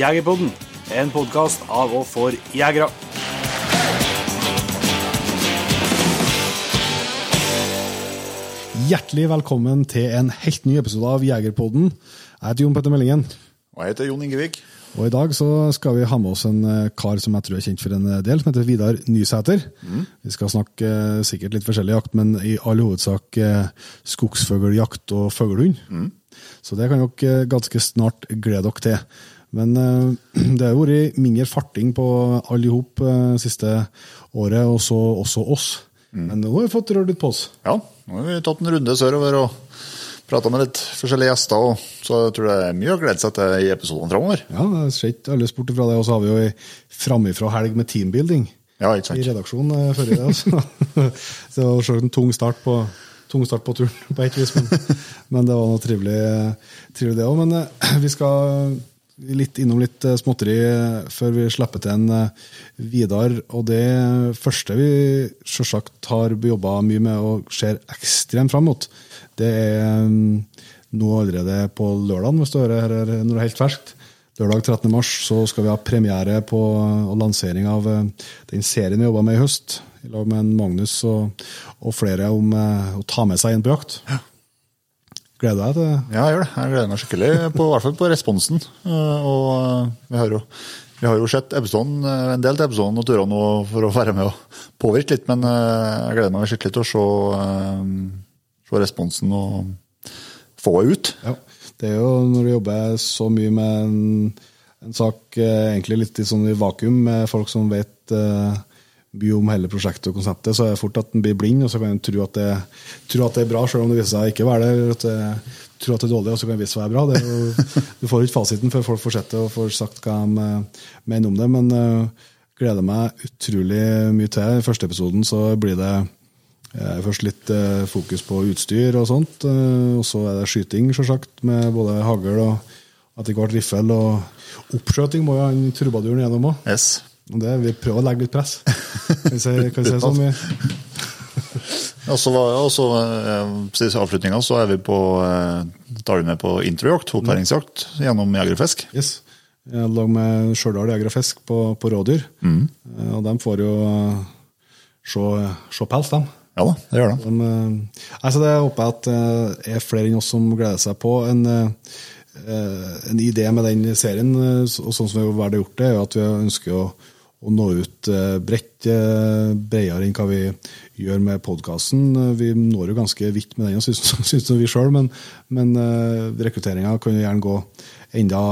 Jegerpodden, en podkast av og for jegere. Hjertelig velkommen til en helt ny episode av Jegerpodden. Jeg heter Jon Petter Meldingen, Og jeg heter Jon Ingevik. og i dag så skal vi ha med oss en eh, kar som jeg tror er kjent for en eh, del, som heter Vidar Nysæter. Vi skal snakke eh, sikkert litt forskjellig jakt, men i all hovedsak skogsfugljakt og fuglehund. Så det kan dere ganske snart glede dere til. Men eh, det har vært mindre farting på alle i hop eh, siste året, og så også oss. Men nå har vi fått rørt litt på oss. Ja, nå har vi tatt en runde sørover og prata med litt forskjellige gjester. Og så jeg tror det er mye å glede seg til i episodene framover. Ja, det ser ikke alle bort ifra det. Og så har vi jo ei framifrå helg med teambuilding Ja, ikke i redaksjonen eh, før i det. Så det var selv en tung start på, tung start på turen, på et vis. Men, men det var noe trivelig, trivelig det òg. Men vi skal litt innom litt eh, småtteri eh, før vi slipper til en eh, Vidar. Og det første vi selvsagt har jobba mye med og ser ekstremt fram mot, det er mm, nå allerede på lørdag, hvis du hører her er- når det er helt ferskt. Lørdag 13. mars så skal vi ha premiere på og lansering av den serien vi jobba med i høst. I lag med Magnus og, og flere om å ta med seg en på jakt. Gleder deg til det? Ja, jeg gjør det. Jeg gleder meg skikkelig, på, i hvert fall på responsen. Eh, Og eh, vi har jo, vi har jo sett episoden, eh, en del til episoden og turene nå for å være med og påvirke litt, men jeg gleder meg skikkelig til å se, se responsen og få det ut. Ja. Det er jo når du jobber så mye med en, en sak egentlig litt i sånn i vakuum, med folk som vet mye om hele prosjektet og konseptet, så er det fort at en blir blind, og så kan en tro at det, tro at det er bra, selv om det viser seg ikke å være det. At det tror at det er dårlig, og så kan det vise seg å være bra. Jo, du får ikke fasiten før folk får sett det og får sagt hva de eh, mener om det. Men uh, gleder meg utrolig mye til. I første episoden så blir det uh, Først litt uh, fokus på utstyr og sånt, og så er det skyting, sjølsagt, med både hagl og etter hvert riffel. Og oppskjøting må jo han trubaduren gjennom òg. Vi prøver å legge litt press. Vi si, kan si sånn? Og så var- og så, eh, avslutninga så er vi på eh, tar vi med på introjakt, opplæringsjakt, gjennom jegerfisk. yes. Jeg i lag med Stjørdal Jegerfisk på, på rådyr. Mm. Og de får jo eh, se, se pels, dem. Ja da, det gjør de. De, eh, altså det håper jeg at det er flere enn oss som gleder seg på. En, eh, en idé med den serien, eh, og sånn som vi har gjort det, er at vi ønsker å, å nå ut eh, bredt, eh, bredere enn hva vi gjør med podkasten. Vi når jo ganske vidt med den, syns syns vi sjøl, men, men rekrutteringa kan jo gjerne gå enda,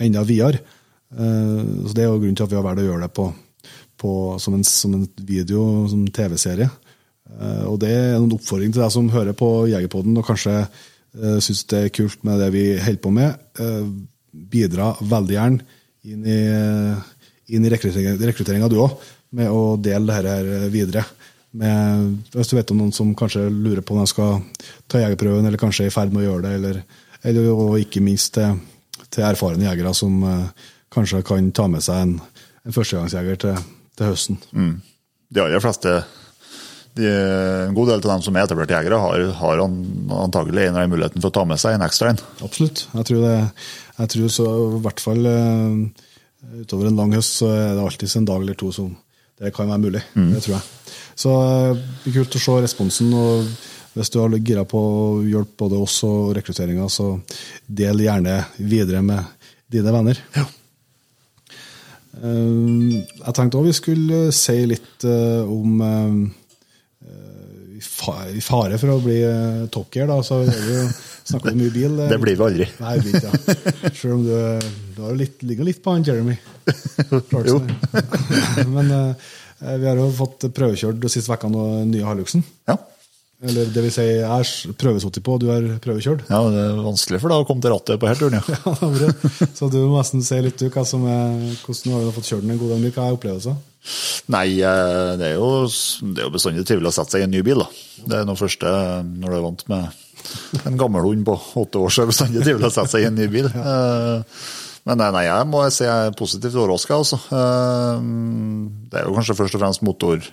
enda videre. Eh, Så Det er jo grunnen til at vi har valgt å gjøre det på, på, som, en, som en video, som TV-serie. Eh, Og det er en oppfordring til deg som hører på Jegerpodden og kanskje syns det er kult med det vi holder på med. Eh, bidra veldig gjerne inn i, inn i rekrutteringa, du òg, med å dele det her videre. Med, hvis du vet om noen som kanskje lurer på om de skal ta jegerprøven, eller kanskje er i ferd med å gjøre det, eller, eller og ikke minst til, til erfarne jegere som eh, kanskje kan ta med seg en, en førstegangsjeger til, til høsten. De aller fleste, de, en god del av dem som er etablerte jegere, har, har an, antagelig en eller annen muligheten for å ta med seg en ekstra en. Absolutt. Jeg tror, det, jeg tror så i hvert fall eh, utover en lang høst så er det alltid en dag eller to som det kan være mulig. Det tror jeg. Så eh, det blir kult å se responsen. og Hvis du har gira på å hjelpe både oss og rekrutteringa, så del gjerne videre med dine venner. Ja. Jeg tenkte òg vi skulle si litt eh, om eh, i fare for å bli toppgear, da, så er vi jo Snakker du mye bil? eh? Det blir vi aldri. Nei, vi blir ikke ja. Selv om du, du har litt, ligger litt på han Jeremy. Jo. Men uh, vi har jo fått prøvekjørt de siste ukene den nye Hiluxen. Ja. Eller det vil si, jeg har prøvesittet på, du har prøvekjørt. ja, det er vanskelig for deg å komme til rattet på her turen, ja. Ja. Så du må nesten si litt du, hva som er, hvordan har du fått kjørt den en god del, hva er opplevelsen? Nei, eh, det er jo, det er jo bestandig trivelig å sette seg i en ny bil. da. Det er noe første når du er vant med en gammel hund på åtte år, så er det bestandig trivelig å sette seg i en ny bil. Eh, Men nei, jeg må si jeg er positivt overraska. Altså. Eh, Det er jo kanskje først og fremst motor,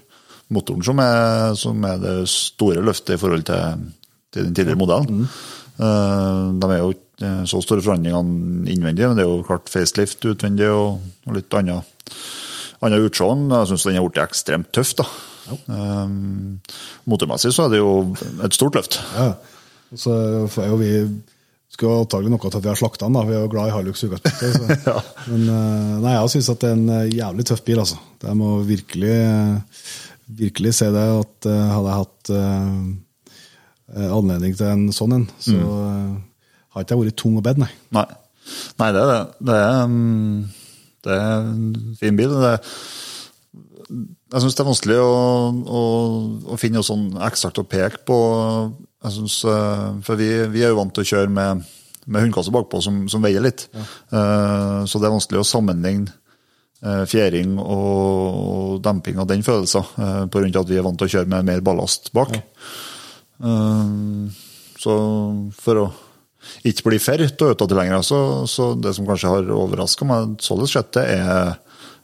motoren som er, som er det store løftet i forhold til, til den tidligere modellen. Eh, De er jo ikke så store forandringene innvendig, men det er jo klart facelift utvendig og, og litt annet annet utseende. Jeg syns den har blitt ekstremt tøff. da. Um, motormessig så er det jo et stort løft. Ja. Så er jo vi skulle antagelig noe til at vi har slakta den. da, Vi er jo glad i Hilux utgangspunktet. ja. Men eh, nei, jeg syns det er en eh, jævlig tøff bil. altså. Jeg må virkelig, virkelig si det at eh, hadde jeg hatt uh, anledning til en sånn en, så mm. har ikke jeg vært tung og bedt, nei. Nei. Nei, det er det. Det er, um, det er en fin bil. Det er, jeg syns det er vanskelig å, å, å finne noe sånn eksakt å peke på. Jeg synes, eh, for vi, vi er jo vant til å kjøre med, med hundekasse bakpå som, som veier litt. Eh, Så det er vanskelig å sammenligne eh, fjæring og, og demping av den følelsen, eh, på grunn av at vi er vant til å kjøre med mer ballast bak. Ja. Så for å ikke bli for Toyota-tilhengere, så, så det som kanskje har overraska meg således sett, det er,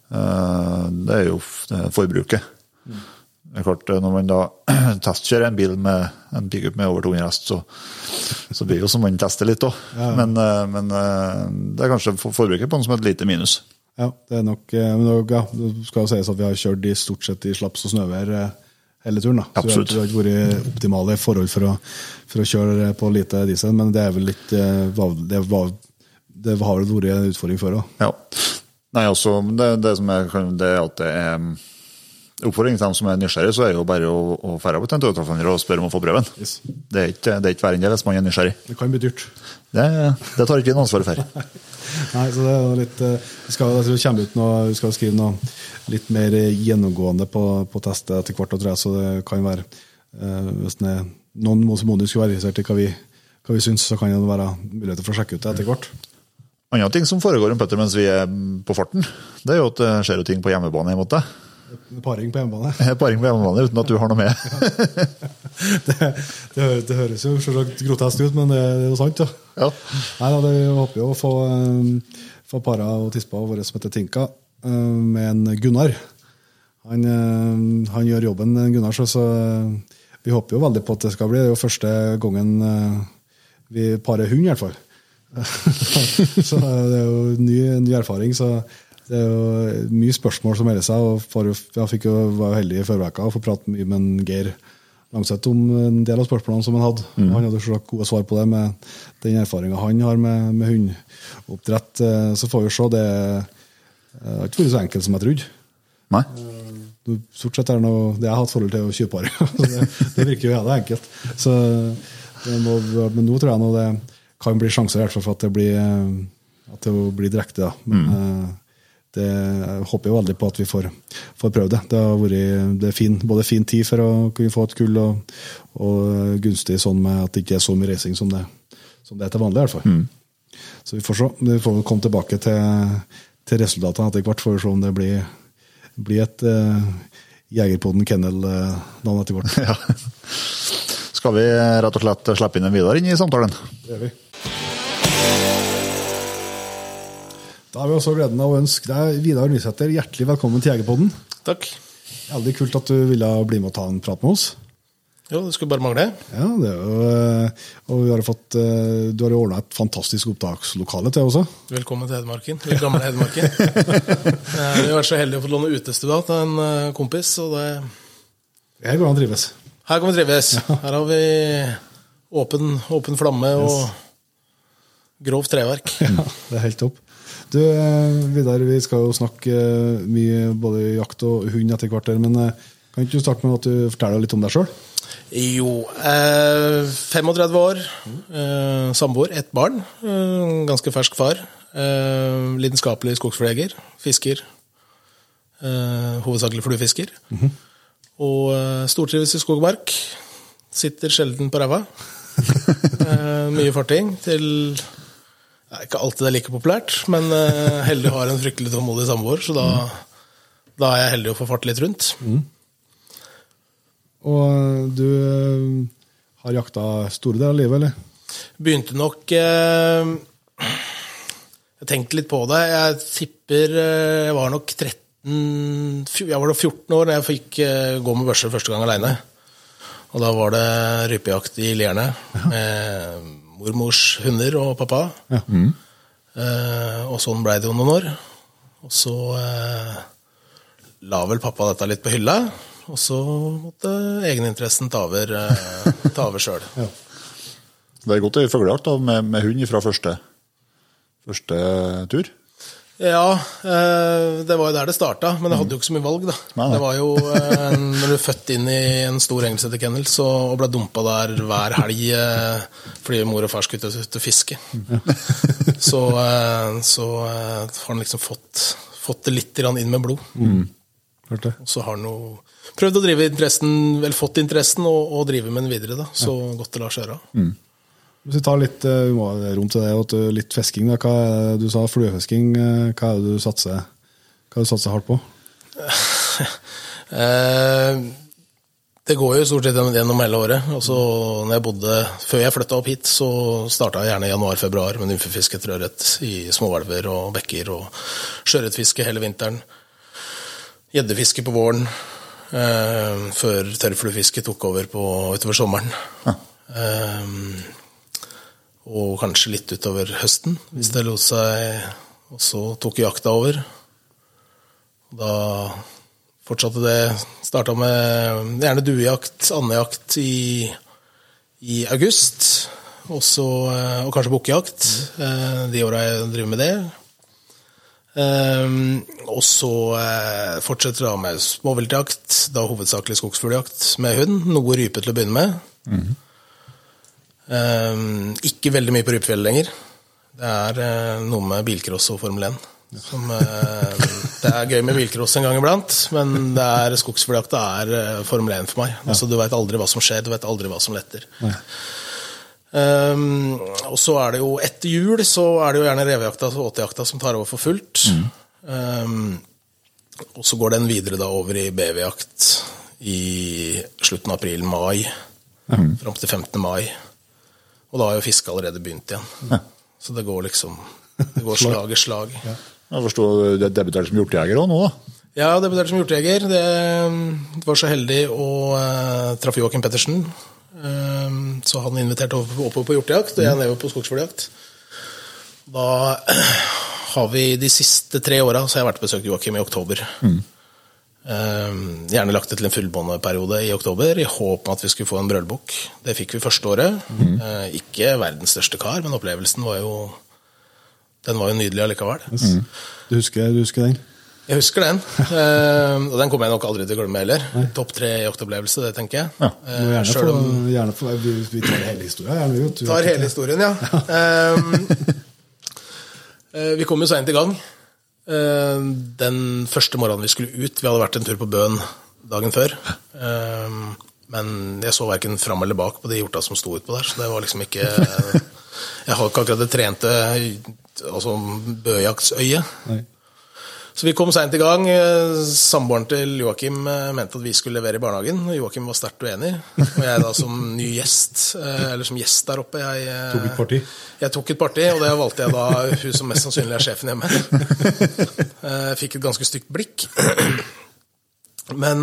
det er jo forbruket. forbruket. Det er klart, Når man da testkjører en bil med en pickup med over 200 hest, så, så blir det jo som man tester litt òg. Men, ja. men men, det er kanskje forbruket på den som et lite minus. Ja, det er nok, eh, ja, det skal jo sies at vi har kjørt i stort sett i slaps og snøvær eh, hele turen. da. Så Absolutt. Det har ikke vært optimale forhold for å, for å kjøre på lite diesel, men det er vel litt eh, Det, var, det har vel vært en utfordring før òg. Ja. Nei, altså, det, det som er, det er at det er Oppfordring til dem som er nysgjerrige, så er det jo bare å, å dra på til en Toyota-forhandler og spørre om å få prøven. Yes. Det er ikke, det er ikke enn det hvis man er nysgjerrig. Det kan bli dyrt. Det, det tar ikke vi noe ansvar for. Nei, så det er litt eh, Vi skal, jeg tror det ut noe, vi skal skrive noe litt mer gjennomgående på, på testet etter hvert, tror jeg, så det kan være eh, Hvis det er noen må- som skulle være interessert i hva vi, hva vi syns, så kan det være muligheter for å sjekke ut det etter hvert. Andre ting som foregår om Petter mens vi er på farten, det er jo at det skjer jo ting på hjemmebane i en deg. Paring på hjemmebane. Paring på hjemmebane uten at du har noe med. det, det, det høres jo selvsagt grotesk ut, men det, det er jo sant. Ja. Ja. Nei, da, Vi håper jo å få, eh, få para og tispa våre som heter Tinka, eh, med en Gunnar. Han, eh, han gjør jobben, Gunnar, så, så vi håper jo veldig på at det skal bli. Det er jo første gangen vi parer hund, i hvert fall. så det er jo ny, ny erfaring. så det er jo mye spørsmål som melder seg. og Jeg fikk jo, var jo heldig i forrige uke å få prate mye med Geir Langseth om en del av spørsmålene som han hadde. Mm. Han hadde selvsagt gode svar på det med den erfaringa han har med, med hundeoppdrett. Eh, Så får vi se. Det eh, har ikke vært så enkelt som jeg trodde. Nei. Du- Stort sett er det noe det jeg har hatt forhold til å kjøpe Så det, det virker jo jævlig enkelt. Så må, men nå tror jeg nå det kan bli sjanser i hvert fall for at det blir, eh, at det blir direkte. Da. Men eh, det, jeg håper jeg veldig på at vi får, får prøve det. Det har vært det er fin, både fin tid for å kunne få et kull, og, og gunstig sånn med at det ikke er så mye racing som det, som det er til vanlig. i hvert fall. Så vi får se. Vi får komme tilbake til, til resultatene etter hvert. for å se om det blir, blir et uh, Jegerpoden Kennel-navn etter hvert. Ja. Skal vi rett og slett slippe inn en Vidar inn i samtalen? Det gjør vi. Da har vi også gleden av å ønske deg, Vidar Nysæter, hjertelig velkommen til Jegerpodden. Takk. Veldig kult at du ville bli med og ta en prat med oss. Jo, det skulle bare mangle. Ja, det er jo, eh, og vi har fått, eh, Du har jo ordna et fantastisk opptakslokale til også. Velkommen til Hedmarken. Eller gamle Hedmarken. Vi har vært så heldige å få låne utestue til en eh, kompis, og det, Her kan vi an å trives. her kan vi trives. Her har vi åpen, åpen flamme og grovt treverk. Ja, det er helt topp. Du, eh, Vidar, vi skal jo snakke eh, mye både jakt og hund etter hvert, men eh, Kan ikke du starte med at du forteller litt om deg sjøl? Jo, eh, 35 år, eh, samboer, ett barn. Eh, ganske fersk far. Eh, lidenskapelig skogsfleger. fisker. Eh, hovedsakelig fluefisker. Og eh, stortrives i skog og mark. Sitter sjelden på ræva. eh, mye farting til det er ikke alltid det er like populært, men eh, heldig har en fryktelig tålmodig samboer, så da, da er jeg heldig å få farte litt rundt. Og du eh, har jakta store deler av livet, eller? Begynte nok eh, Jeg tenkte litt på det. Jeg tipper eh, Jeg var nok 13 Jeg var da 14 år da jeg fikk eh, gå med børse første gang aleine. Og da var det rypejakt i Lierne med mormors hunder og pappa. Eh, og sånn blei det jo noen år. Og så eh, la vel pappa dette litt på hylla. Og så måtte egeninteressen ta over, eh, ta over sjøl. Det er godt å er fuglejakt med, med hund fra første, første tur. Ja, eh, det var jo der det starta, men jeg hadde jo ikke så mye valg, da. Nei, nei. Det var jo, eh, Når du er født inn i en stor engelsetekennel så, og ble dumpa der hver helg eh, fordi mor og far skulle ut og- fiske, så, så har han liksom fått, fått det litt inn med blod. Hørte? Og så har han jo prøvd å drive interessen, vel fått interessen, og, og drive med den videre, da, så godt det lar seg gjøre. Hvis vi tar litt eh, vi må ha rom til det, og litt fisking. Da. Hva er det du sa fluefisking. eh, Hva er det du satser, hva er det du satser hardt på? Eh, det går jo stort sett gjennom hele året. Altså, når jeg bodde, Før jeg flytta opp hit, så starta jeg gjerne januar-februar med nymfefiske etter ørret i småelver og bekker, og sjøørretfiske hele vinteren. Gjeddefiske på våren, eh, før tørrfluefiske tok over på, utover sommeren. Eh, og kanskje litt utover høsten, hvis det lot seg. Og så tok jakta over. Da fortsatte det. Starta med gjerne duejakt, andejakt i, i august. Også, eh, og kanskje bukkejakt, eh, de åra jeg driver med det. Um, og så eh, fortsetter det med småviltjakt, da hovedsakelig skogsfugljakt med hund. Noe rype til å begynne med. Um, ikke veldig mye på Rypefjellet lenger. Det er eh, noe med bilcross og Formel 1. Som, eh, det er gøy med bilcross en gang iblant, men det er skogsfugljakt det er eh, Formel 1 for meg. Altså, du veit aldri hva som skjer, du veit aldri hva som letter. Um, og så er det jo etter jul så er det jo gjerne revejakta og åtejakta som tar over for fullt. Um, og så går den videre da over i BV-jakt i slutten av april-mai. Fram til 15. mai. Og da har jo fisket allerede begynt igjen. Så det går liksom Det går slag i slag. Jeg forstår du debuterte som hjortejeger òg nå, da. Ja, jeg debuterte som hjortejeger. Det det var så heldig å uh, traffe Joakim Pettersen. Um, så han inviterte opp- oppover på hjortejakt, og jeg nedover på skogsfugljakt. Da har vi de siste tre åra så har jeg vært og besøkt Joakim i oktober. Um, gjerne lagt det til en fullbåndeperiode i oktober, i håp om at vi skulle få en brølbukk. Det fikk vi første året. Mm. ikke verdens største kar, men opplevelsen var jo den var jo nydelig allikevel. Du husker, du husker den? Jeg husker den, eh, og den kommer jeg nok aldri til å glemme heller. Topp tre jaktopplevelse, det tenker jeg. Ja. Eh, gjerne om gjerne få, vi, vi tar hele historien. Gjerne, vi, tar hele historien, ja. ja. eh, vi kom jo seint i gang. Eh, Den første morgenen vi skulle ut Vi hadde vært en tur på Bøen dagen før. Eh, Men jeg så verken fram eller bak på de hjorta som sto utpå der, så det var liksom ikke Jeg har ikke akkurat det trente altså bøjaktsøyet. Så vi kom seint i gang. Eh, Samboeren til Joakim eh, mente at vi skulle levere i barnehagen. Joakim var sterkt uenig. Og jeg da som ny gjest, eh, eller som gjest der oppe jeg, Tok et parti? Jeg tok et parti, og det valgte jeg da hun som mest sannsynlig er sjefen hjemme. Fikk et ganske stygt blikk. Men,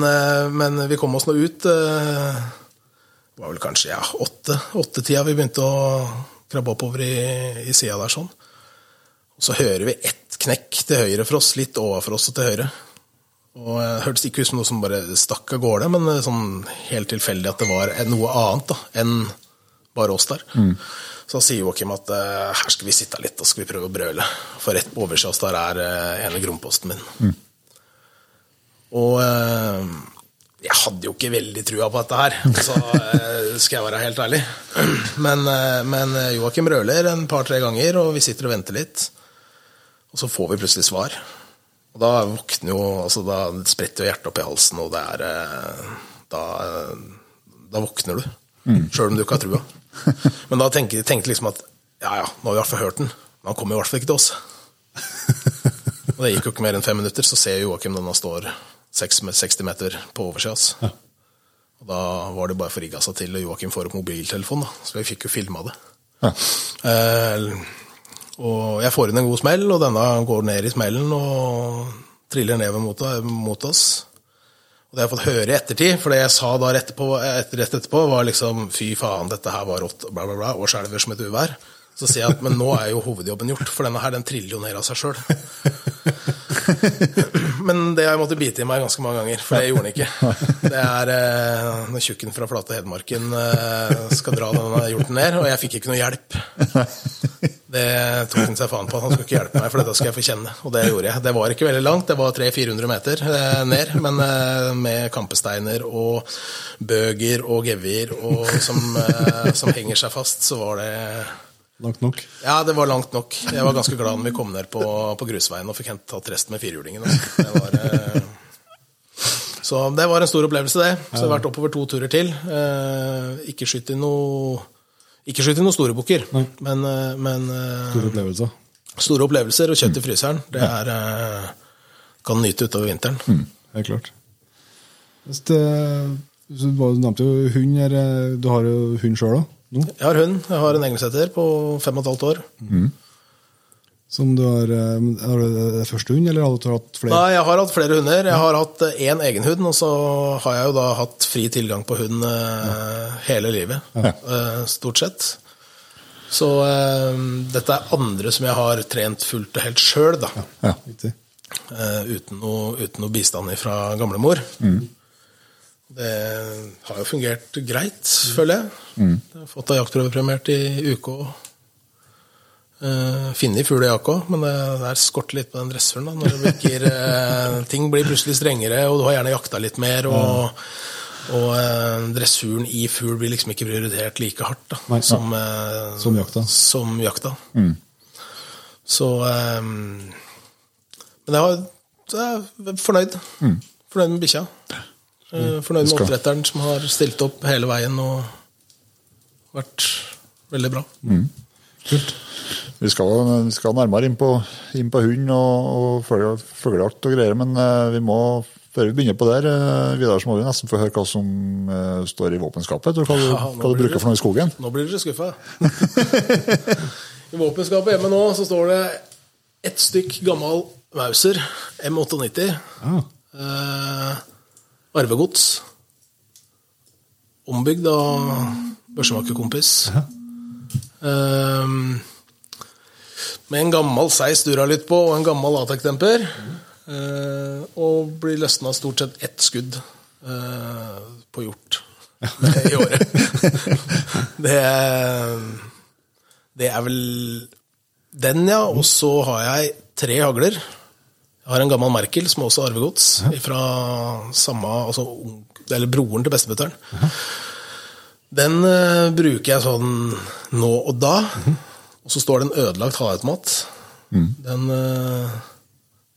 men vi kom oss nå ut. Det var vel kanskje ja, åtte, åttetida vi begynte å krabbe oppover i, i sida der sånn. Og så hører vi ett knekk til høyre for oss, litt overfor oss og til høyre. Og eh, Det hørtes ikke ut som noe som bare stakk av gårde, men eh, sånn helt tilfeldig at det var noe annet da, enn bare oss der. Så da sier Joakim at eh, her skal vi sitte litt og skal vi prøve å brøle. For rett på oversida oss der er eh, ene gromposten min. Og eh, Jeg hadde jo ikke veldig trua på dette her, så eh, skal jeg være helt ærlig. Men, eh, men Joakim røler en par-tre ganger, og vi sitter og venter litt. Og så får vi plutselig svar. Og da våkner jo altså Da spretter jo hjertet opp i halsen, og det er eh, Da, da våkner du. Sjøl om du ikke har trua. Men da tenkte jeg liksom at ja ja, nå har vi i hvert fall hørt den. Men han kommer i hvert fall ikke til oss. Og det gikk jo ikke mer enn fem minutter, så ser Joakim denne står 60 meter på oversida. Ja. Og da var det bare for rigga seg til, og Joakim får opp mobiltelefonen, da. så vi fikk jo filma det. Ja. Eh, og jeg får inn en god smell, og denne går ned i smellen og triller ned mot, mot oss. Og det har jeg fått høre i ettertid, for det jeg sa da rett etterpå, etter, rett etterpå, var liksom fy faen, dette her var rått, bla, bla, bla, og skjelver som et uvær. Så sier jeg at men nå er jo hovedjobben gjort, for denne her den triller jo ned av seg sjøl. Men det har jeg måttet bite i meg ganske mange ganger, for det gjorde han ikke. Det er eh, når tjukken fra flate Hedmarken eh, skal dra denne hjorten ned, og jeg fikk ikke noe hjelp. Det tok han seg faen på. Han skulle ikke hjelpe meg, for dette skal jeg få kjenne. Og det gjorde jeg. Det var ikke veldig langt, det var 300-400 meter eh, ned, men med kampesteiner og bøger og gevir og som, som henger seg fast, så var det Langt nok? Ja, det var langt nok. Jeg var ganske glad når vi kom ned på, på grusveien og fikk tatt resten med firehjulingen. Altså. Det var, eh, så det var en stor opplevelse, det. Så jeg har vært oppover to turer til. Eh, ikke skytt i noe ikke skyt i noen store bukker, men, eh, men Store opplevelser? Store opplevelser og kjøtt i fryseren. Det er, kan nyte utover vinteren. Mm, helt klart. Det, du nevnte jo hund. Du har jo hund sjøl òg? Jeg har hund. Jeg har en engelsetter på fem og et halvt år. Mm. Som du har, har du det første hund, eller har du hatt flere? Nei, jeg har hatt flere hunder. Jeg har hatt én egen hund, og så har jeg jo da hatt fri tilgang på hund ja. hele livet. Ja. Stort sett. Så dette er andre som jeg har trent fullt og helt sjøl, da. Ja. Uh, uten, noe, uten, noe, bistand fra gamlemor. Mm. Det har jo fungert greit, føler jeg. Mm. Jeg har fått ei jaktprøvepremiert i UK. Uh, funnet fugl i jakka, men det, det skorter litt på den dressøren. Da, når det virker, uh, ting blir plutselig strengere, og du har gjerne jakta litt mer. Og, og eh, dressuren i fugl blir liksom ikke prioritert like hardt da, Nei, som, eh, som, jakta. Som jakta. Mm. Så eh, Men jeg, har, jeg er fornøyd. Mm. Fornøyd med bikkja. Mm. Fornøyd med oppdretteren som har stilt opp hele veien og vært veldig bra. Mm. Kult. Vi skal, vi skal, nærmere inn på, inn på hund og, og fuglejakt og greier, men uh, vi må, før vi begynner på der, uh, Vidar, så må vi nesten få høre hva som uh, står i våpenskapet. Hva, du, ja, hva du bruker for noe i skogen? Nå blir dere skuffa. I våpenskapet hjemme nå så står det ett stykk gammel Mauser M98. Ah. Arvegods. Ombygd av børsemakerkompis. Ja. Um, med en gammel seis litt på og en gammel Atec-demper. Uh, og blir løsna stort sett ett skudd uh, på hjort i året. det, det er vel den, ja. Og så har jeg tre hagler. Jeg har en gammel Merkel som også er arvegods, fra samme, altså, eller broren til bestemutteren. Den uh, bruker jeg sånn nå og da. Mm. Og så står det en ødelagt halvautomat. Mm. Den, uh,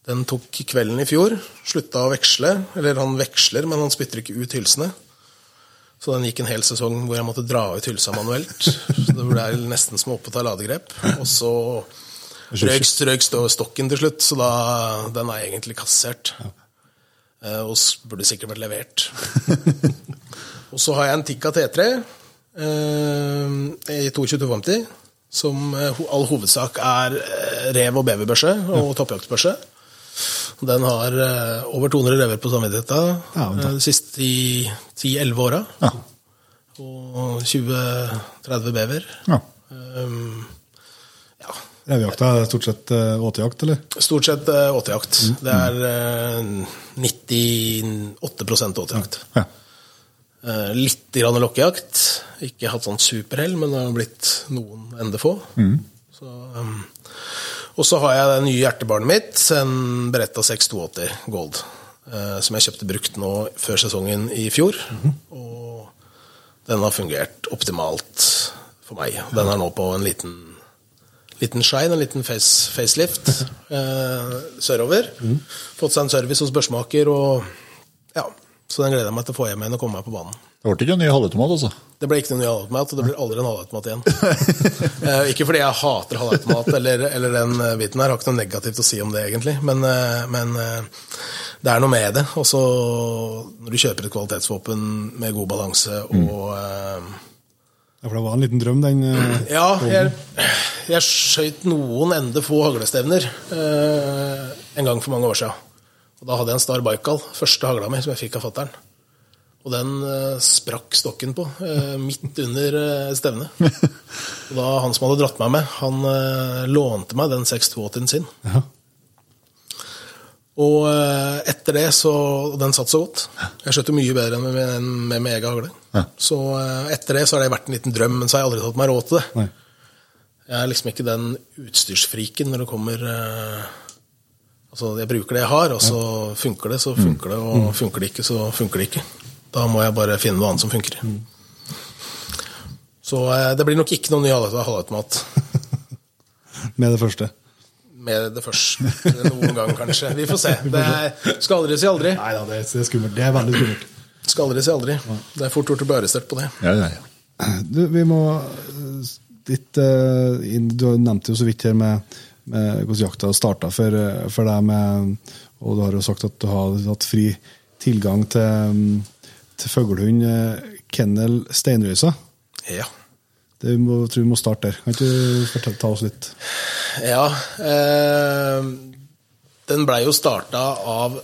den tok kvelden i fjor. Slutta å veksle. Eller han veksler, men han spytter ikke ut hylsene. Så den gikk en hel sesong hvor jeg måtte dra ut hylsa manuelt. Så det ble nesten som å oppta ladegrep. Og så Røyk, røyk stokken til slutt, så da, den er egentlig kassert. Ja. Eh, og burde sikkert vært levert. og så har jeg en Tikka T3 eh, i 22250, som eh, all hovedsak er eh, rev- og beverbørse og ja. toppjaktbørse. Den har over 200 rever på samvittigheten ja, de siste 10-11 åra. Ja. Og 20-30 bever. Ja. Um, Revejakta er stort sett uh, åtejakt, eller? Stort sett uh, åtejakt. Mm. Det er uh, 98 åtejakt. Ja. Litt grann lokkejakt. Ikke hatt sånn superhell, men det har blitt noen ende få. Mm. Så, og så har jeg det nye hjertebarnet mitt, en Beretta 682 Gold. eh, som jeg kjøpte brukt nå før sesongen i fjor. Og den har fungert optimalt for meg. Den er nå på en liten, liten shine, en liten face, facelift eh, sørover. Fått seg en service hos børsmaker, og ja, så den gleder jeg meg til å få hjem igjen og komme meg på banen. Det ble ikke en ny halvautomat, altså? Det ble ikke noen ny halvautomat, og det blir aldri en halvautomat igjen. Eh, ikke fordi jeg hater halvautomat eller, eller den eh, biten her, jeg har ikke noe negativt å si om det, egentlig. Men, eh, men eh, det er noe med det. Og så når du kjøper et kvalitetsvåpen med god balanse og eh, Ja, for det var en liten drøm, den. eh, Ja, jeg, jeg skjøt noen ende få haglestevner eh, en gang for mange år siden. Og da hadde jeg en Star Baikal, første hagla mi, som jeg fikk av fattern. Og den eh, sprakk stokken på, eh, midt under eh, stevnet. Og da han som hadde dratt meg med, han eh, lånte meg den 682-en sin. Ja. Og eh, etter det så og Den satt så godt. Jeg skjøt jo mye bedre enn med, med, med egen hagle. Ja. Så eh, etter det så har det vært en liten drøm, men så har jeg aldri tatt meg råd til det. Nei. Jeg er liksom ikke den utstyrsfriken når det kommer eh, Altså, jeg bruker det jeg har, og så funker det, så funker det, og funker det ikke, så funker det ikke. Da må jeg bare finne noe annet som funker. Så eh, det blir nok ikke noen ny halv- halvautomat Med det første. Med det første noen gang, kanskje. Vi får se. Det er, skal aldri si aldri. Nei da, det, er- skummelt. Det er veldig skummelt. Skal aldri si aldri. Det er fort gjort å bli arrestert på det. Ja, ja, ja. Du, vi må eh, litt eh, Du nevnte jo så vidt her med, med hvordan jakta starta for, eh, for deg, med, og du har jo sagt at du har hatt fri tilgang til, mm, til fuglehund. eh, Kennel Steinrøysa. Ja. Det må, jeg tror vi må starte der. Kan ikke du fortelle, ta oss litt? Ja. Eh, den blei jo starta av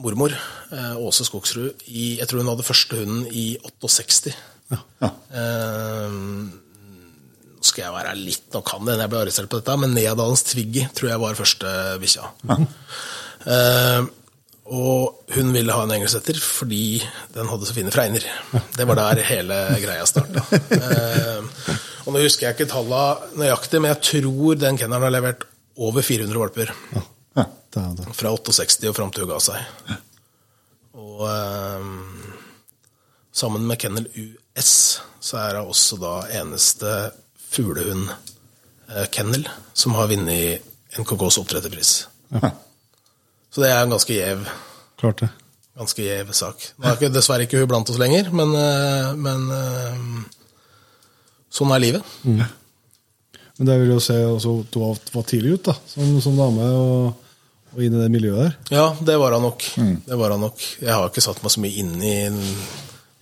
mormor, eh, Åse Skogsrud, i Jeg tror hun hadde første hunden i 68. Ja. Eh, nå skal jeg være litt Nå kan det hende jeg ble arrestert på dette, men Neadalens Twiggy tror jeg var første bikkja. Eh, og hun ville ha en engelsetter fordi den hadde så fine fregner. Det var der hele greia starta. Eh, og nå husker jeg ikke tallene nøyaktig, men jeg tror den kennelen har levert over 400 valper. Det, er det. Fra 68 og fram til hun ga seg. Og eh, sammen med Kennel US så er hun også da eneste fuglehund-kennel som har vunnet NKKs oppdretterpris. Så det er en ganske gjev, Klart det. ganske gjev sak. Nå er ikke, dessverre ikke hun blant oss lenger, men, eh, men eh, sånn er livet. Men det vil jo se også, at du var, tidlig ute da, som, som dame og, og inn i det miljøet der. Ja, det var han nok. Det var han nok. Jeg har ikke satt meg så mye inn i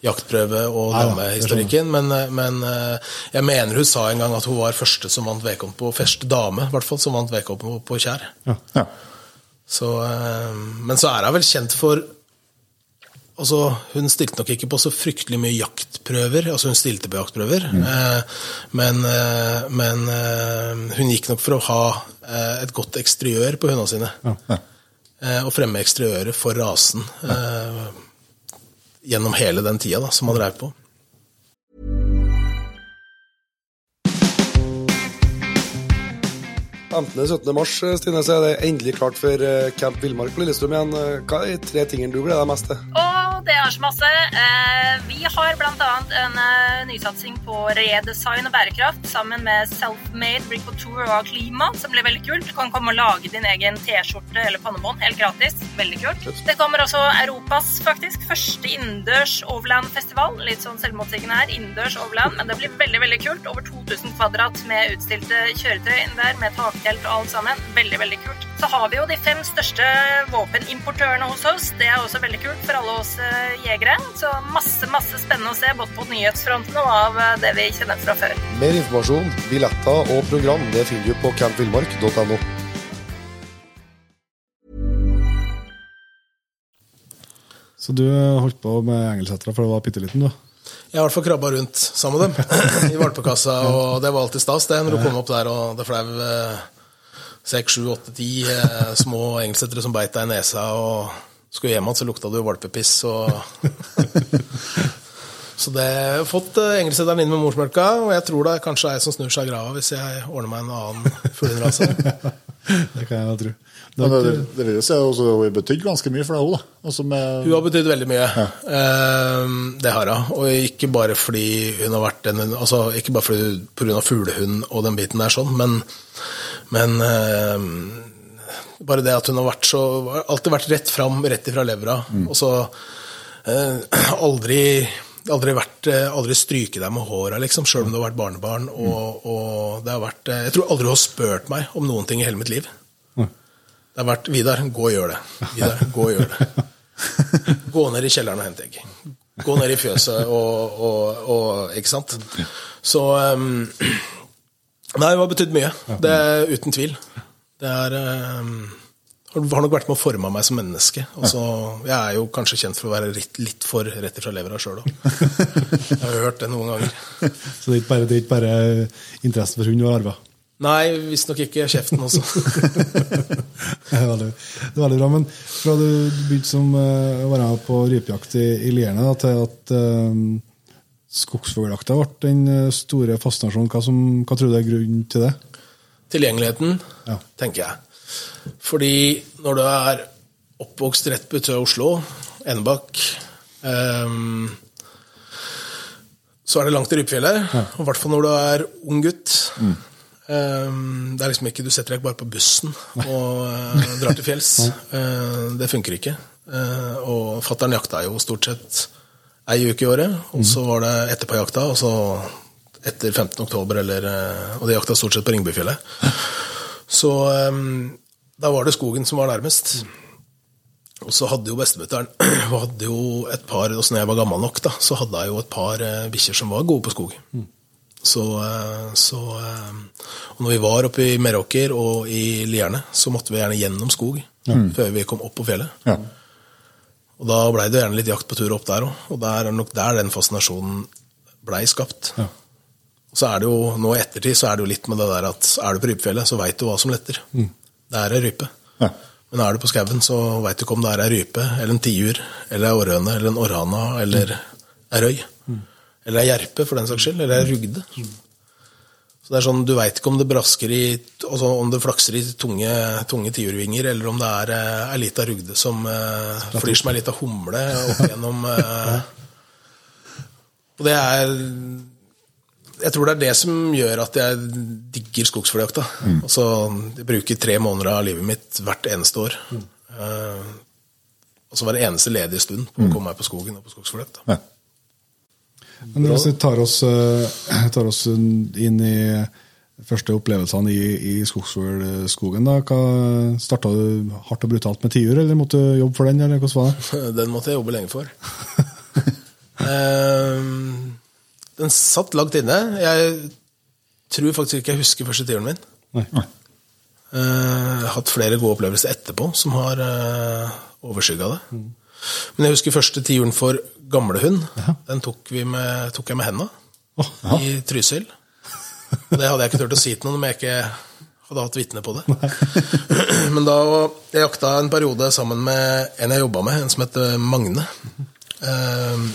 jaktprøve og damehistorikken, men, men eh, jeg mener hun sa en gang at hun var første som vant vedkommende på første dame, i hvert fall, som vant vedkommende på, på Kjær. Ja. ja. Så, eh, men så er hun vel kjent for Altså, Hun stilte nok ikke på så fryktelig mye jaktprøver. altså Hun stilte på jaktprøver, mm. men, eh, men eh, hun gikk nok for å ha et godt eksteriør på hundene sine. Ja. og fremme eksteriøret for rasen ja. gjennom hele den tida da, som han drev på. 15.-17. mars Stine, så er det endelig klart for eh, Camp Villmark på Lillestrøm igjen. Eh, Hva er de tre tingene du gleder deg mest til? Og det er så masse. Eh, Vi har bl.a. en eh, nysatsing på redesign og bærekraft sammen med Selfmade Brick på Tour og Klima, som blir veldig kult. Du kan komme og lage din egen T-skjorte eller pannebånd helt gratis. Veldig kult. Det kommer også Europas faktisk første innendørs Overland-festival. Litt sånn selvmotsigende her, innendørs Overland, men det blir veldig, veldig kult. Over 2000 kvadrat med utstilte kjøretøy der, med taktelt og alt sammen. Veldig, veldig kult. Så har vi jo de fem største våpenimportørene hos oss. Det er også veldig kult for alle oss eh, jegere. Så masse, masse spennende å se, både på nyhetsfronten og av eh, det vi kjenner fra før. Mer informasjon, billetter og program det finner du på campvillmark.no. Så du holdt på med engelsetere for du var bitte liten, du? Jeg har i hvert fall krabba rundt sammen med dem i valpekassa, og det var alltid stas, det, når du kom opp der og det flau seks, sju, åtte, ti eh, små engelsetere som beit deg i nesa, og skulle hjem igjen, så lukta det jo valpepiss og Så det jeg har fått engelsedderen inn med morsmelka, og jeg tror det kanskje er jeg som snur seg i grava hvis jeg ordner meg en annen fuglehundrase. Det kan jeg jo tro. Det det, det vil jo si at hun har betydd ganske mye for deg òg, da. Altså med, Hun har betydd veldig mye. Eh, det har hun. Og ikke bare fordi hun har vært en altså Ikke bare fordi pga. fuglehund og den biten der, sånn, men, men eh, bare det at hun har vært så alltid vært rett fram, rett ifra levra. Og så eh, aldri Aldri, vært, eh, aldri stryke deg med håra, liksom, sjøl om du har vært barnebarn. Og, og det har vært, eh, jeg tror aldri hun har spurt meg om noen ting i hele mitt liv. Det har vært 'Vidar, gå og gjør det'. Vidar, gå og gjør det. Gå ned i kjelleren og hent egg. Gå ned i fjøset og, og, og Ikke sant? Så um, Nei, det har betydd mye. Det er uten tvil. Det er um, har nok vært med å forme meg som menneske. Også, jeg er jo kanskje kjent for å være litt, litt for rett ifra levra sjøl òg. Jeg har hørt det noen ganger. Så det er ikke bare, er ikke bare interessen for hund du har arva? Nei, visstnok ikke kjeften også. Det er veldig, det er veldig bra. Men fra du begynte som eh, å være med på rypejakt i, i Lierne, da, til at uh, skogsfugljakta ble den eh, store fascinasjonen, hva, som, hva tror du er grunnen til det? Tilgjengeligheten, Ja. tenker jeg. Fordi når du er oppvokst rett på Oslo, Enebakk um, Så er det langt til Rypefjellet. og I hvert fall når du er ung gutt. Ehm, det er liksom ikke Du setter deg ikke bare på bussen og uh, drar til fjells. Uh, det funker ikke. Uh, og fattern jakta jo stort sett ei uke i året, og så var det etterpå jakta, og så etter 15. oktober, eller, eh, og de jakta stort sett på Ringebufjellet. Så um, da var det skogen som var nærmest. Og så hadde jo bestemutteren hadde jo et par, også når jeg var gammel nok, da, så hadde jeg jo et par uh, bikkjer som var gode på skog. Så, uh, så uh, Og når vi var oppe i Meråker og i Lierne, så måtte vi gjerne gjennom skog før vi kom opp på fjellet. Ja. Og da blei det gjerne litt jakt på tur opp der òg, og der er nok der den fascinasjonen blei skapt. Ja. Og så er det jo, nå i ettertid så er det jo litt med det der at er du på rypefjellet, så veit du hva som letter. Det er ei rype. Ja. Men er du på skauen, så veit du ikke om det er ei rype, eller en tiur, eller ei orrhøne, eller en orrhana, eller ei røy. Eller ei gjerpe, for den saks skyld, eller ei rugde. Så det er sånn, Du veit ikke om det brasker i, altså om det flakser i tunge, tunge tiurvinger, eller om det er eh, ei lita rugde som eh, flyr som ei lita humle opp gjennom eh, Og det er Jeg tror det er det som gjør at jeg digger skogsfugljakta. Altså, jeg bruker tre måneder av livet mitt hvert eneste år. Eh, og så var det eneste ledige stund på å komme meg på skogen og på skogsfugljakt. Ja. Men hvis vi tar oss, eh, tar oss inn i første opplevelsene i, i Skogsfuglskogen, da, hva starta du hardt og brutalt med tiur, eller måtte du jobbe for den, eller hvordan var det? Den måtte jeg jobbe lenge for. Ehm, den satt langt inne. Jeg tror faktisk ikke jeg husker første tiuren min. Nei. Eh, Jeg har hatt flere gode opplevelser etterpå som har uh, overskygga det. Men jeg husker første tiuren for gamlehund. Den tok, vi med, tok jeg med henda i Trysil. Og det hadde jeg ikke turt å si til noen om jeg ikke hadde hatt vitne på det. Men da jeg jakta en periode sammen med en jeg jobba med, en som het Magne. Eh,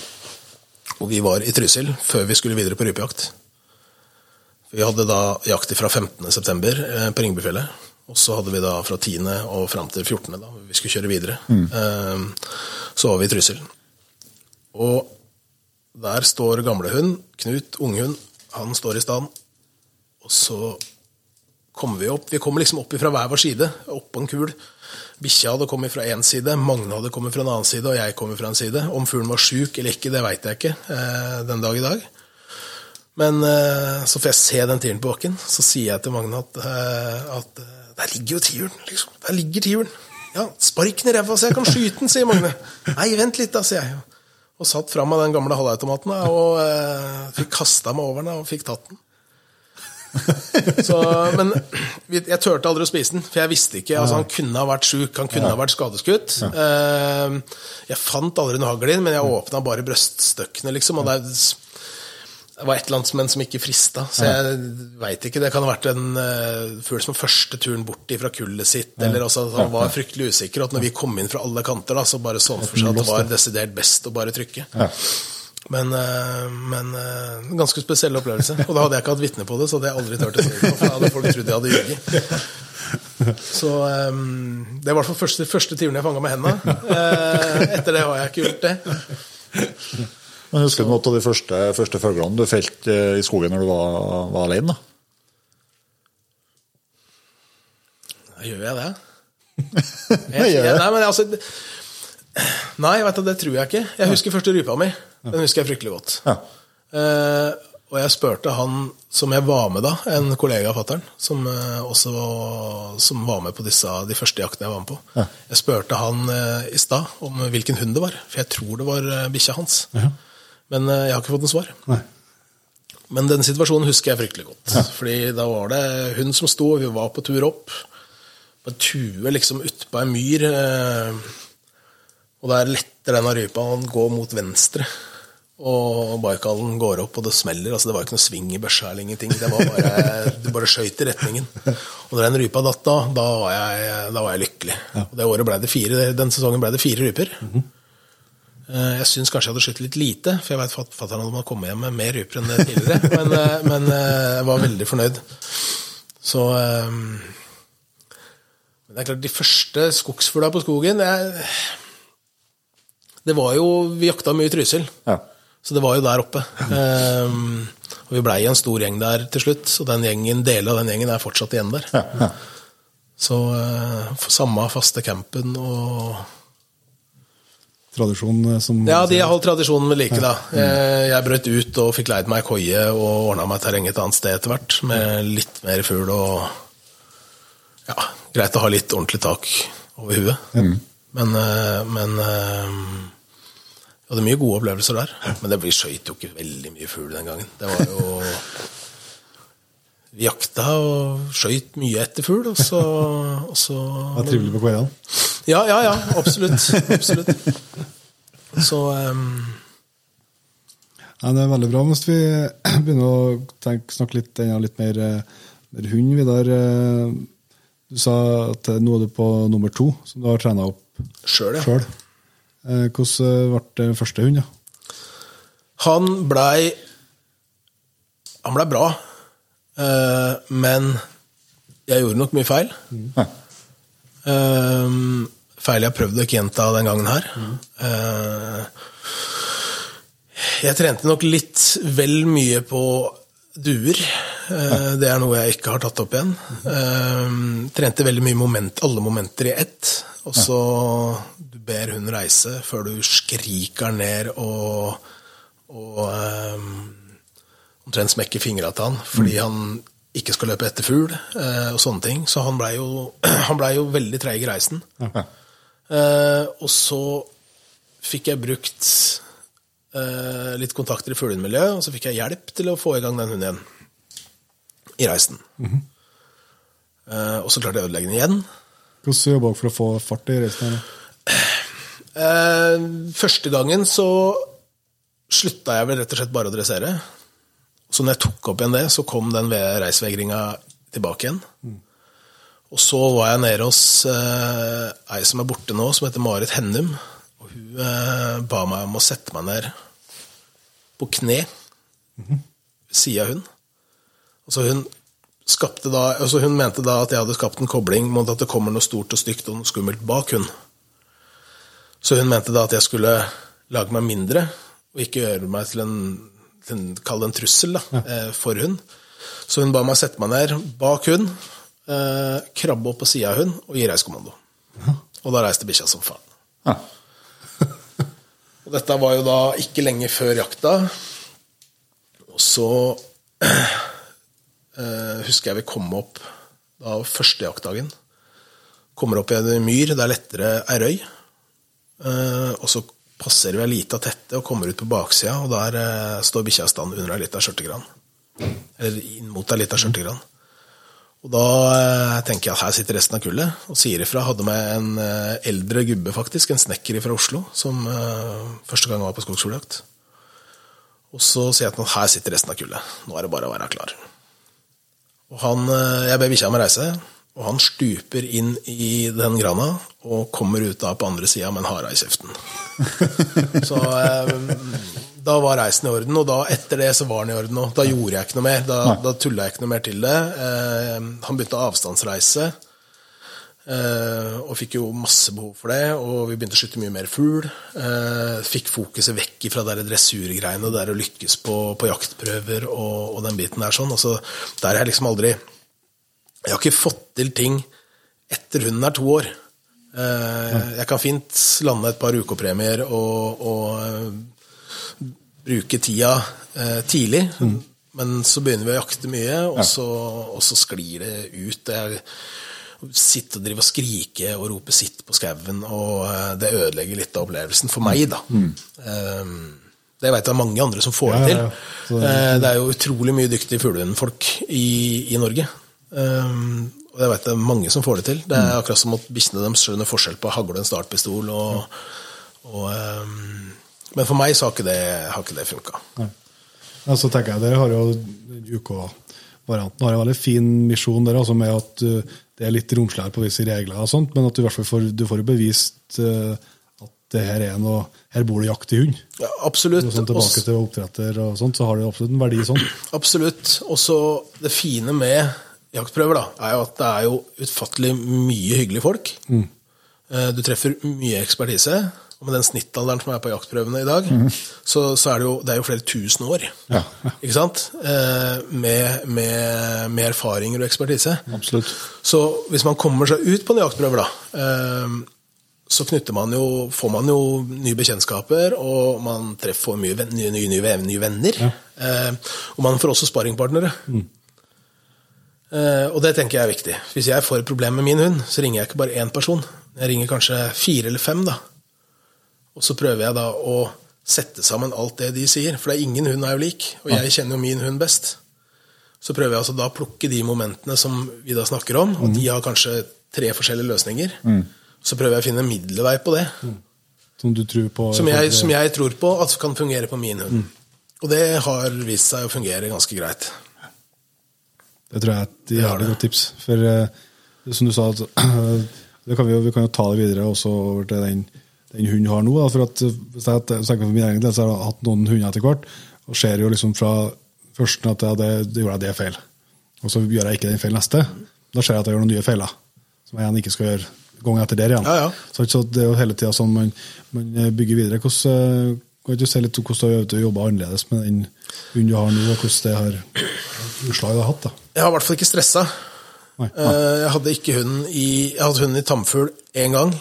og vi var i Trysil før vi skulle videre på rypejakt. Vi hadde da jakt fra 15.9. på Ringebufjellet. Og så hadde vi da fra 10. og fram til 14. da vi skulle kjøre videre. Mm. Så var vi i Trysil. Og der står gamlehund, Knut, unghund, han står i stand. Og så kommer vi opp. Vi kommer liksom opp fra hver vår side, opp på en kul. Bikkja hadde kommet fra én side, Magne hadde kommet fra en annen side, og jeg kommer fra en side. Om fuglen var sjuk eller ikke, det veit jeg ikke eh, den dag i dag. Men eh, så får jeg se den tiuren på bakken, så sier jeg til Magne at, eh, at der ligger jo tiuren, liksom. Der ligger tiuren. Ja, spark den i ræva så jeg kan skyte den, sier Magne. Nei, vent litt da, sier jeg. Og satt fram av den gamle halvautomaten og fikk kasta meg over den og fikk tatt den. Så, men jeg turte aldri å spise den, for jeg visste ikke. altså Han kunne ha vært sjuk, han kunne ha vært skadeskutt. Ja. Jeg fant aldri noe hagl i den, men jeg åpna bare brøststøkkene, liksom. Og det, var et eller annet men som ikke frista. Så jeg veit ikke. Det kan ha vært en uh, fugl som første turen bort fra kullet sitt, eller også at han var fryktelig usikker. Og at når vi kom inn fra alle kanter, da, så bare så han for seg at det var desidert best å bare trykke. Men, eh, men eh, en ganske spesiell opplevelse. Og da hadde jeg ikke hatt vitne på det, så hadde jeg aldri turt å si det. For da hadde folk trodd jeg hadde ljuget. Så um, det var i hvert fall første, første tyren jeg fanga med. Eh, etter det har jeg ikke gjort det. Men Husker du noen av de første, første fuglene du felte eh, i skogen når du var, var alene? da? Gjør jeg det? Jeg, jeg, nei, men altså Nei, vet du, det tror jeg ikke. Jeg husker første rypa mi. Den husker jeg fryktelig godt. Ja. Eh, og jeg spurte han som jeg var med da, en kollega av fatter'n, som eh, også som var med på disse, de første jaktene jeg var med på. Ja. Jeg spurte han eh, i stad om hvilken hund det var, for jeg tror det var eh, bikkja hans. Ja. Men eh, jeg har ikke fått noe svar. Nei. Men den situasjonen husker jeg fryktelig godt. Fordi da var det hun som sto, vi var på tur opp. På en tue liksom utpå ei myr. eh, Og der letter denne rypa, og han går mot venstre. Og Baikalen går opp, og det smeller. altså Det var ikke noe sving i børsa eller ingenting. Det var bare, Du bare skøyt i retningen. Og når den rypa datt da, da var jeg, da var jeg lykkelig. Og det året ble det fire, Den sesongen ble det fire ryper. Eh, Jeg syns kanskje jeg hadde skutt litt lite, for jeg vet at fatter'n hadde kommet hjem med mer ryper enn tidligere. Men, eh, men eh, jeg var veldig fornøyd. Så Men det er klart, de første skogsfugla på skogen jeg, Det var jo Vi jakta mye i Trysil. Ja. Så det var jo der oppe. Um, og vi blei en stor gjeng der til slutt, og den gjengen, deler av den gjengen er fortsatt igjen der. Ja, ja. Så uh, samme faste campen og Tradisjon eh, som Ja, de har holdt tradisjonen ved like, da. Eh, Jeg brøt ut og fikk leid meg koie og ordna meg terreng et annet sted etter hvert, med litt mer fugl og Ja, greit å ha litt ordentlig tak over huet. Men, eh, men eh, Jeg hadde mye gode opplevelser der. Men det vi skøyt jo ikke veldig mye fugl den gangen. Det var jo Vi jakta og skøyt mye etter fugl, og så, og så Det var trivelig på kveldene. ja, ja, ja, absolutt. absolutt. Så um... Nei, det er veldig bra. Hvis vi begynner å tenke, snakke litt, litt mer, eh, mer hund, Vidar. eh, Du sa at nå er du på nummer to, som du har trena opp sjøl, ja. Hvordan ble det første hund? da? Han blei Han blei bra, eh, men jeg gjorde nok mye feil. Ehm, feil jeg prøvde å ikke gjenta den gangen her. Eh, jeg trente nok litt vel mye på duer. Eh, det er noe jeg ikke har tatt opp igjen. Eh, trente veldig mye moment, alle momenter i ett. Og så ber hun reise før du skriker ned og, og um, omtrent smekker fingra til han fordi han ikke skal løpe etter fugl uh, og sånne ting. Så han blei jo, ble jo veldig treig i reisen. Uh, og så fikk jeg brukt uh, litt kontakter i fuglehundmiljøet, og så fikk jeg hjelp til å få i gang den hunden igjen. I reisen. eh, og så klarte jeg å ødelegge den igjen. Hvordan jobba dere for å få fart i reisen? her? Eh, første gangen så slutta jeg vel rett og slett bare å dressere. Så når jeg tok opp igjen det, så kom den reisvegringa tilbake igjen. Og så var jeg nede hos eh, ei som er borte nå, som heter Marit Hennum. Og hun eh, ba meg om å sette meg ned på kne ved sida av hun. Og så hun da, altså hun mente da at jeg hadde skapt en kobling mot at det kommer noe stort og stygt og noe skummelt bak hun. Så hun mente da at jeg skulle lage meg mindre, og ikke gjøre meg til en, til en kall det en trussel da, ja. for hun. Så hun ba meg sette meg ned bak hun, eh, krabbe opp på sida av hun og gi reiskommando. Og da reiste bikkja som faen. Ja. Og dette var jo da ikke lenge før jakta. Og så eh, husker jeg vi kom opp da første jaktdagen. Kommer opp i en myr, det er lettere ei røy. Eh, og så passerer vi ei lita tette og kommer ut på baksida, og der eh, står bikkja i stand under ei lita skjørtegran. Eller inn mot ei lita skjørtegran. Og da eh, tenker jeg at her sitter resten av kullet, og sier ifra. Hadde med en eldre gubbe, faktisk, en snekker fra Oslo, som første gang var på skogsfugljakt. Og så sier jeg ham her sitter resten av kullet, nå er det bare å være klar. Og han, Jeg ber bikkja om å reise, og han stuper inn i den grana og kommer ut da på andre sida med en hare i kjeften. Så eh, da var reisen i orden, og da etter det så var den i orden òg. Da gjorde jeg ikke noe mer. Da, da tulla jeg ikke noe mer til det. Eh, han begynte å avstandsreise. Eh, og fikk jo masse behov for det, og vi begynte å skyte mye mer fugl. Eh, fikk fokuset vekk fra de dressurgreiene, der å lykkes på, på jaktprøver og, og, den biten der sånn. Altså, der er jeg liksom aldri Jeg har ikke fått til ting etter hunden er to år. Eh, jeg kan fint lande et par ukepremier og, og uh, bruke tida uh, tidlig. Mm. Men så begynner vi å jakte mye, og, så, og så, sklir det ut. Jeg sitter og driver og skriker og roper 'sitt' på skauen, og det ødelegger litt av opplevelsen for meg, da. Mm. Det veit jeg mange andre som får det til. Ja, det er jo utrolig mye dyktige fuglehundfolk i, i Norge. Um, og jeg vet det er mange som får det til. Det er mm. akkurat som at bikkjene deres skjønner forskjell på hagle og en startpistol. Og, og, um, men for meg så har ikke det, har ikke det funka. Ja, så tenker jeg Dere har jo UK-varianten har en veldig fin misjon der, altså med at uh, det er litt romsligere på visse regler, og sånt, men at du i hvert fall får, du får bevist uh, at det her er noe, her bor det jakt i hund. Ja, absolutt. Sånn tilbake til oppdretter og sånt, så har det absolutt en verdi sånn. Absolutt. Og så det fine med jaktprøver, da, er jo at det er jo utfattelig mye hyggelige folk. Mm. Eh, du treffer mye ekspertise. Og med den snittalderen som er på jaktprøvene i dag, mm. så, så, er det jo, det er jo flere tusen år. Ja. Ikke sant? Eh, med, med, med, erfaringer og ekspertise. Absolutt. Så hvis man kommer seg ut på en jaktprøve, da, eh, så man jo, får man jo nye bekjentskaper, og man treffer mye nye, nye, nye, nye venner. Ja. Og man får også sparringpartnere. Mm. Uh, og det tenker jeg er viktig. Hvis jeg får et problem med min hund, så ringer jeg ikke bare én person. Jeg ringer kanskje fire eller fem. da. Og så prøver jeg da å sette sammen alt det de sier. For det er ingen hund er jo lik, og jeg kjenner jo min hund best. Så prøver jeg altså da å plukke de momentene som vi da snakker om, og de har kanskje tre forskjellige løsninger. Mm. Så prøver jeg å finne en middelvei på det. Mm. Som du tror på? Som jeg, som jeg, tror på at kan fungere på min hund. Mm. Og det har vist seg å fungere ganske greit. Det tror jeg er et jævlig godt tips. For uh, som du sa, kan vi, vi, kan jo ta det videre også over til den, den hunden har nå. Da, for at, hvis jeg tenker for min egen del, så har jeg hatt noen hunder etter hvert, og ser jo liksom fra førsten at ja, det, det gjorde jeg det feil. Og så gjør jeg ikke den feil neste. Da ser jeg at jeg gjør noen nye feiler som jeg igjen ikke skal gjøre gangen etter der igjen. Ja, ja. Så, så, det er jo hele tida sånn man, man, bygger videre. Hvordan, eh, kan du se litt hvordan du har jobba annerledes med den hunden du har nå, og hvordan det har utslaget har hatt? da? Jeg har i hvert fall ikke stressa. Eh, jeg hadde ikke hunden i Jeg hadde hunden i tamfugl én gang,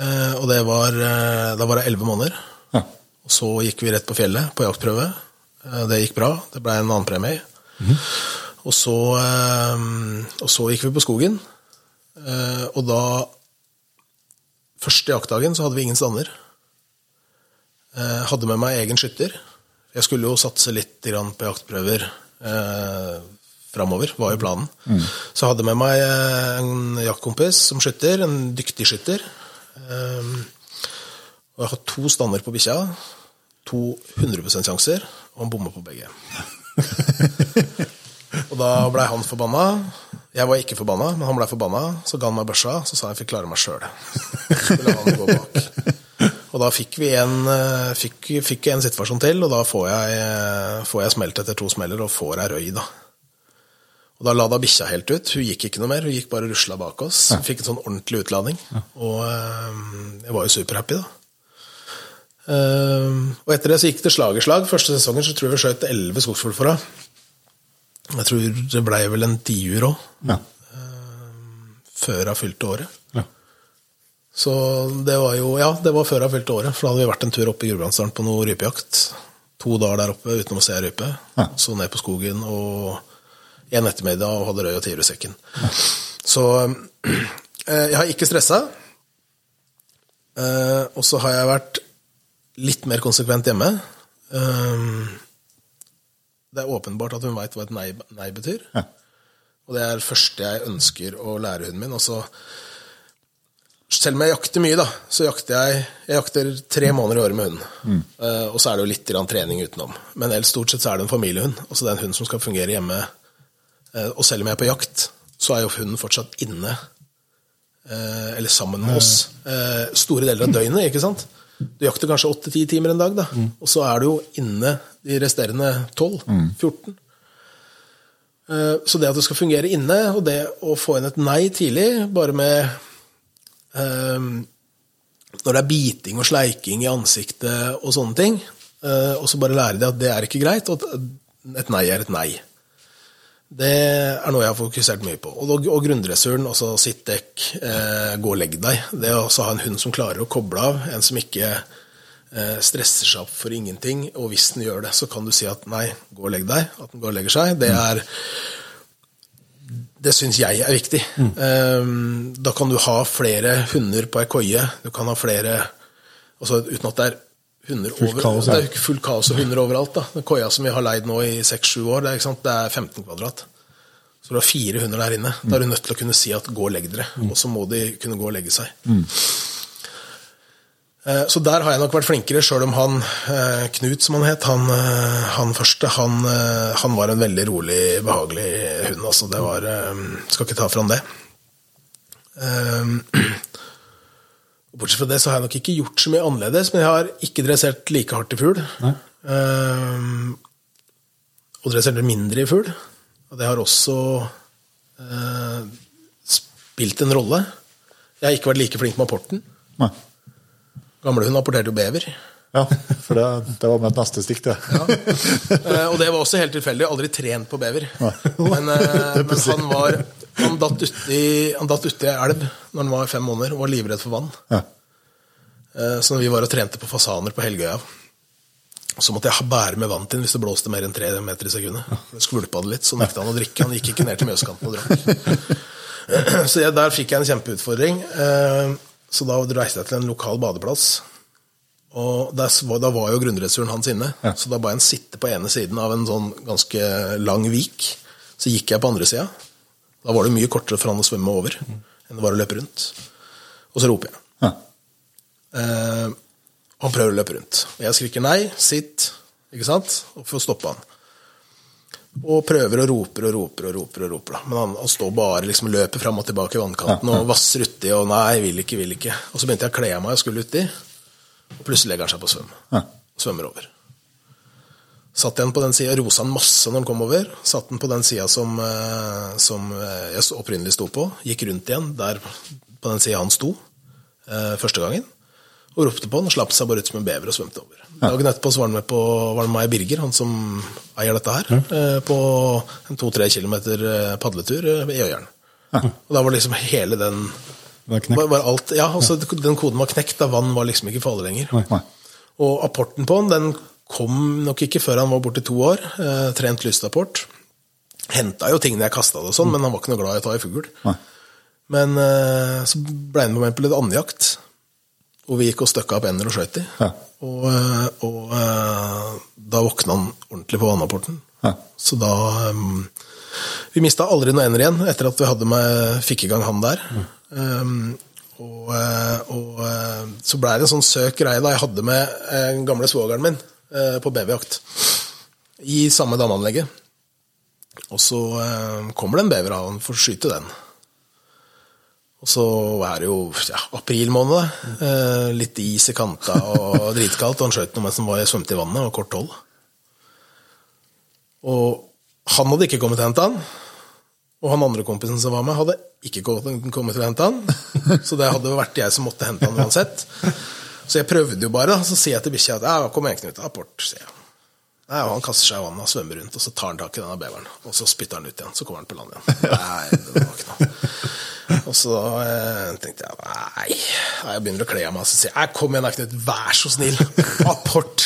eh, og det var eh, da var jeg elleve måneder. Ja. Og så gikk vi rett på fjellet på jaktprøve. Det gikk bra. Det ble en annen premie. Mm. Og, så, og så gikk vi på skogen, og da Første jaktdagen så hadde vi ingen stander. Hadde med meg egen skytter. Jeg skulle jo satse litt på jaktprøver eh, framover, var jo planen. Mm. Så hadde med meg eh, en jaktkompis som skytter, en dyktig skytter. Um, og jeg har to stander på bikkja. To 100 sjanser, og han bomma på begge. og da blei han forbanna. Jeg var ikke forbanna, men han blei forbanna. Så ga han meg børsa, så sa jeg jeg fikk klare meg sjøl. Skulle han gå bak. Og da fikk vi en, eh, fikk, fikk en situasjon til, og da får jeg, eh, får jeg smelt etter to smeller og får ei røy, da. Og da lada bikkja helt ut. Hun gikk ikke noe mer, hun gikk bare rusla bak oss. Ja. Fikk en sånn ordentlig utlading. Ja. Og øh, jeg var jo superhappy, da. Og etter det så gikk det slag i slag. Første sesongen så tror jeg vi skjøt elleve skogsfugl for henne. Jeg tror det blei vel en tiur òg. Ja. Før hun fylte året. Så det var jo Ja, det var før jeg fylte året, for da hadde vi vært en tur opp i Gudbrandsdalen på noe rypejakt. To dager der oppe uten å se rype. Ja. Så ned på skogen og en ettermiddag og hadde røy og tiur i sekken. Ja. Så eh, jeg har ikke stressa. Eh, og så har jeg vært litt mer konsekvent hjemme. Eh, det er åpenbart at hun veit hva et nei, nei betyr. Ja. Og det er det første jeg ønsker å lære hunden min. Og så selv om jeg jakter mye, da, så jakter jeg Jeg jakter tre måneder i året med hunden. Mm. Uh, og så er det jo litt trening utenom. Men ellers stort sett så er det en familiehund. Altså det er en hund som skal fungere hjemme. Uh, og selv om jeg er på jakt, så er jo hunden fortsatt inne. Uh, eller sammen med oss. store deler av døgnet, ikke sant? Du jakter kanskje åtte-ti timer en dag, da. Mm. Og så er du jo inne de resterende 12-14. Mm. Så det at det skal fungere inne, og det å få inn et nei tidlig, bare med når det er biting og sleiking i ansiktet og sånne ting, eh, og så bare lære de at det er ikke greit, og at et nei er et nei. Det er noe jeg har fokusert mye på. Og, og grunndressuren, altså sitt dekk, eh, gå og legg deg. Det å også ha en hund som klarer å koble av, en som ikke eh, stresser seg opp for ingenting. Og hvis den gjør det, så kan du si at nei, gå og legg deg. At den går og legger seg. Det er det syns jeg er viktig. Mm. Um, da kan du ha flere hunder på ei koie. Du kan ha flere altså Uten at det er hunder fullt over, kaos, det er fullt kaos og hunder overalt. da. Den koia som vi har leid nå i 6-7 år, det er, det er, 15 kvadrat. Så du har fire hunder der inne. Da er du nødt til å kunne si at 'gå og legg dere'. Mm. Og så må de kunne gå og legge seg. Mm. Eh, så der har jeg nok vært flinkere, sjøl om han eh, Knut, som han het, han, eh, han første, han, han, var en veldig rolig, behagelig hund. Altså. Det var Skal ikke ta fram det. Bortsett fra det så har jeg nok ikke gjort så mye annerledes, men jeg har ikke dressert like hardt i fugl. Og dressert mindre i fugl. Og det har også spilt en rolle. Jeg har ikke vært like flink med apporten. Nei. Gamlehund apporterte jo bever. Ja, for det, det var mitt neste stikk, det. Ja. Eh, og det var også helt tilfeldig. Aldri trent på bever. Men, eh, men han var Han datt uti ut ei elv når han var fem måneder og var livredd for vann. Ja. Eh, så når vi var og trente på fasaner på Helgøya, så måtte jeg bære med vann til hvis det blåste mer enn tre meter i sekundet. Det skvulpa det litt, så nekta han å drikke. Han gikk ikke ned til Mjøskanten og drakk. Så jeg, der fikk jeg en kjempeutfordring. Så da reiste jeg til en lokal badeplass. Og da var jo grunnressuren hans inne, ja. så da ba jeg han sitte på ene siden av en sånn ganske lang vik. Så gikk jeg på andre sida. Da var det mye kortere for han å svømme over enn det var å løpe rundt. Og så roper jeg. Ja. Eh, han prøver å løpe rundt. Og jeg skriker nei, sitt, ikke sant? Og får stoppe han. Og prøver og roper og roper og roper. og roper. Men han, han står bare liksom løper fram og tilbake i vannkanten og vasser uti og nei, vil ikke, vil ikke. Og så begynte jeg å kle av meg og skulle uti, og plutselig legger han seg på svøm. Og svømmer over. Satt igjen på den sida, rosa han masse når han kom over. Satt den på den sida som, eh, som, eh, jeg opprinnelig sto på. Gikk rundt igjen der på den sida han sto eh, første gangen og ropte på han og slapp seg bare ut som en bever og svømte over. Dagen etterpå var han med på var det meg Birger, han som eier dette her, ja. Eh, på en to-tre kilometer eh, padletur eh, i Øyeren. Ja. Og da var liksom hele den var, var alt, ja, altså Den koden var knekt, da vann var liksom ikke farlig lenger. Nei. Og apporten på han den kom nok ikke før han var borte i to år. Eh, trent lystapport. Henta jo tingene jeg kasta det og sånn, mm. men han var ikke noe glad i å ta i fugl. Men eh, så ble han med meg på litt andejakt. Og vi gikk og støkka opp ender og skjøt i. Ja. Og, eh, og, eh, da våkna han ordentlig på vannapporten. Ja. Så da um, Vi mista aldri noen ender igjen etter at vi hadde med, fikk i gang han der. Mm. Um, og, og, så blei det en sånn søk greie da jeg hadde med den gamle svogeren min uh, på babyjakt. I samme dameanlegget. Og så uh, kommer det en bever av han for å skyte den. Og så er det jo ja, april måned. Eh, litt is i kanta og dritkaldt. Og han skjøt noe mens han var svømte i vannet og kort hold. Og han hadde ikke kommet å hente han. Og han andre kompisen som var med, hadde ikke kommet til å hente han. Så det hadde vært jeg som måtte hente han uansett. Så jeg prøvde jo bare. Så sier jeg til bikkja at kom igjen, Knut. Apport, sier jeg. Nei, og Han kaster seg i vannet og svømmer rundt, og så tar han tak i denne beveren. Og så spytter han ut igjen. Så kommer han på land igjen. Nei, det var ikke noe. Og så eh, tenkte jeg nei, jeg begynner å kle av meg og sier jeg kom igjen, Knut, vær så snill, apport.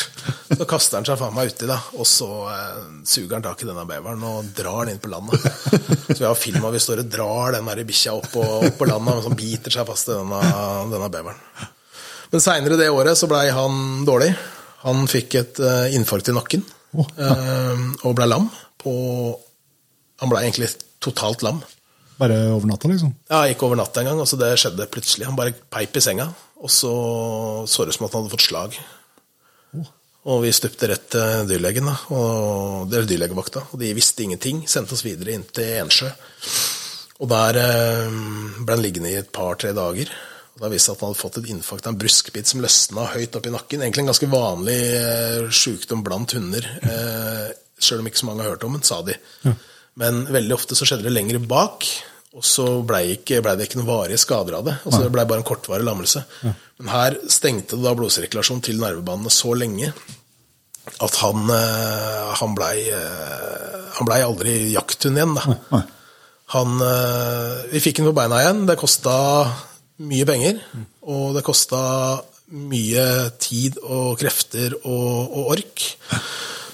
Så kaster han seg faen meg uti, da, og så eh, suger han tak i denne beveren og drar den inn på landet. Så vi har filma vi står og drar den bikkja opp, opp, på landet, og så biter seg fast i denne, denne beveren. Men seinere det året så blei han dårlig. Han fikk et uh, infarkt i nakken eh, og blei lam. På, han blei egentlig totalt lam. Bare over natta, liksom? Ja, ikke over natta engang. Altså, det skjedde plutselig. Han bare peip i senga, og så så det ut som at han hadde fått slag. Oh. Og vi stupte rett til dyrlegen, da, og, det er dyrlegevakta. Og de visste ingenting. Sendte oss videre inn til Ensjø. Og der eh, ble han liggende i et par-tre dager. Og Da viste det at han hadde fått et infarkt av en bruskbit som løsna høyt opp i nakken. Egentlig en ganske vanlig eh, sjukdom blant hunder. Eh, Sjøl om ikke så mange har hørt om den, sa de. Ja. Men veldig ofte så skjedde det lenger bak, Og så blei ble det ikke noen varige skader av det. Altså, det blei bare en kortvarig lammelse. Men her stengte det da blodsirkulasjon til nervebanene så lenge at han, eh, han blei eh, Han blei aldri jakthund igjen, da. Han, eh, vi fikk han på beina igjen. Det kosta mye penger. Og det kosta mye tid og krefter og, og ork.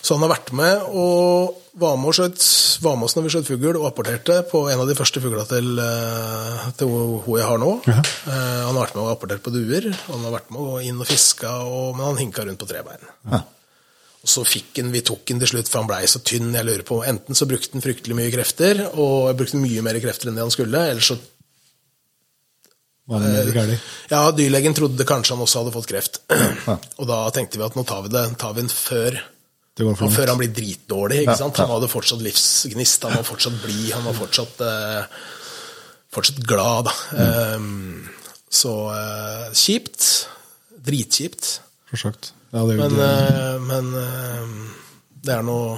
Så han har vært med og var med, skjøt, var med oss når vi skjøt fugl, og apporterte på en av de første fuglene til, eh, til hun jeg har nå. Ja. han har vært med og apportert på duer, han har vært med og inn og fiska, og, men han hinka rundt på trebein. Og så fikk han, Vi tok han til slutt, for han blei så tynn. jeg lurer på, Enten så brukte han fryktelig mye krefter, og brukte mye mer krefter enn det han skulle, eller så gærlig? ja, dyrlegen trodde kanskje han også hadde fått kreft. Og da tenkte vi at nå tar vi det, tar vi den før, Går før han blir dritdårlig. ikke sant? Han hadde fortsatt livsgnist, han var fortsatt blid, han var fortsatt, uh, fortsatt glad. da. Um, så uh, kjipt. Dritkjipt. Selvsagt. Ja, Men, eh, men det er noe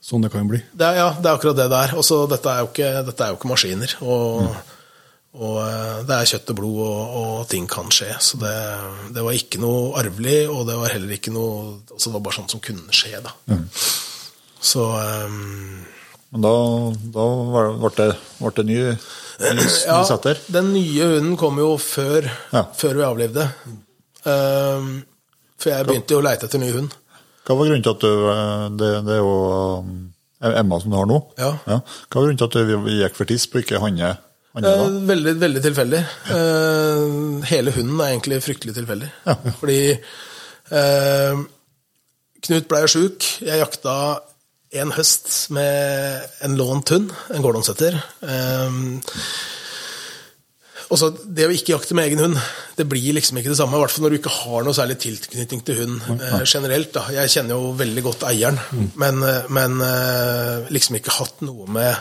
sånn det kan bli. det er, ja, det er akkurat det det er. Også, dette, er jo ikke, dette er jo ikke maskiner. Og, og eh, det er kjøtt og blod, og, og ting kan skje. Så det, det var ikke noe arvelig, og det var heller ikke noe altså Det var bare sånt som kunne skje, da. Så um, Men da, da ble det, ble det ny, ja, setter. den nye hunden kom jo før, Ja. før vi avlivde. Um, for jeg begynte jo å leite etter ny hund. Hva var grunnen til at du eh, Det, det er jo Emma som du har nå. Ja. Hva var grunnen til at du gikk for tisp og ikke Hanne? Eh, veldig, veldig tilfeldig. Eh, hele hunden er egentlig fryktelig tilfeldig. Fordi eh, Knut blei sjuk. Jeg jakta en høst med en lånt hund, en gårdonsetter og Det å ikke jakte med egen hund, det blir liksom ikke det samme. I hvert fall når du ikke har noe særlig tilknytning til hund eh, generelt. da. Jeg kjenner jo veldig godt eieren, men, eh, men eh, liksom ikke hatt noe med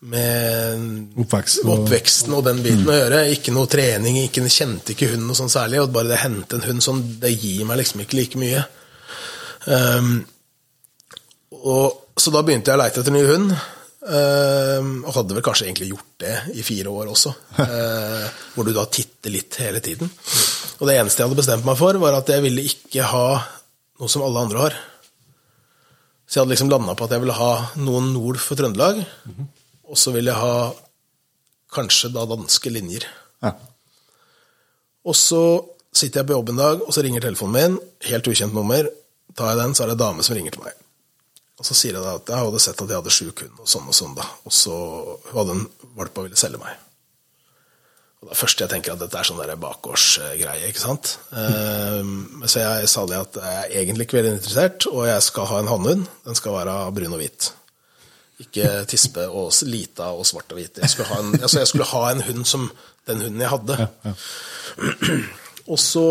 med Oppvekst og- oppveksten og den biten å gjøre. Ikke noe trening, ikke, kjente ikke hunden noe sånn særlig. Og bare det å hente en hund sånn, det gir meg liksom ikke like mye. Um, og, så da begynte jeg å leite etter ny hund. Um, og hadde vel kanskje egentlig gjort det i fire år også. Uh, hvor du da titter litt hele tiden. Og det eneste jeg hadde bestemt meg for, var at jeg ville ikke ha noe som alle andre har. Så jeg hadde liksom landa på at jeg ville ha noen nord for Trøndelag. Og så vil jeg ha kanskje da danske linjer. Ja. Og så sitter jeg på jobb en dag, og så ringer telefonen min. Helt ukjent nummer. Tar jeg den, så er det en dame som ringer til meg. Og så sier jeg da at jeg hadde sett at jeg hadde sju hund, og sånn og sånn, da. Og så hadde en valp og ville selge meg. Og det er først jeg tenker at dette er sånn bakgårdsgreie, ikke sant. Ehm, så jeg sa det at jeg er egentlig ikke veldig interessert, og jeg skal ha en hannhund. Den skal være brun og hvit. Ikke tispe og lita og svart og hvit. Jeg skulle ha en, altså jeg skulle ha en hund som den hunden jeg hadde. Og så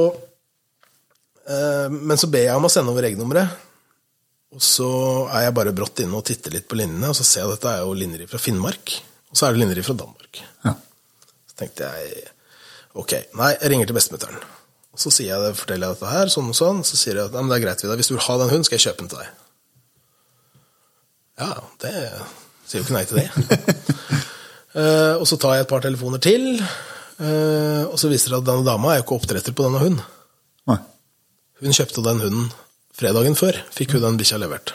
eh, Men så ber jeg om å sende over eggnummeret Og så er jeg bare brått inne og titter litt på linjene, og så ser jeg at dette er jo linjer fra Finnmark. Og så er det linjer fra Danmark. Ja. Så tenkte jeg ok, nei, jeg ringer til bestemutteren. Og så sier jeg det, forteller jeg dette her, sånn og sånn. Så sier jeg at det er greit, Vidar. Hvis du vil ha den hunden, skal jeg kjøpe den til deg. Ja, det sier jo ikke nei til det. uh, og så tar jeg et par telefoner til, uh, og så viser det at denne dama er jo ikke oppdretter på denne hunden. Nei. Hun kjøpte den hunden fredagen før, fikk hun den bikkja levert.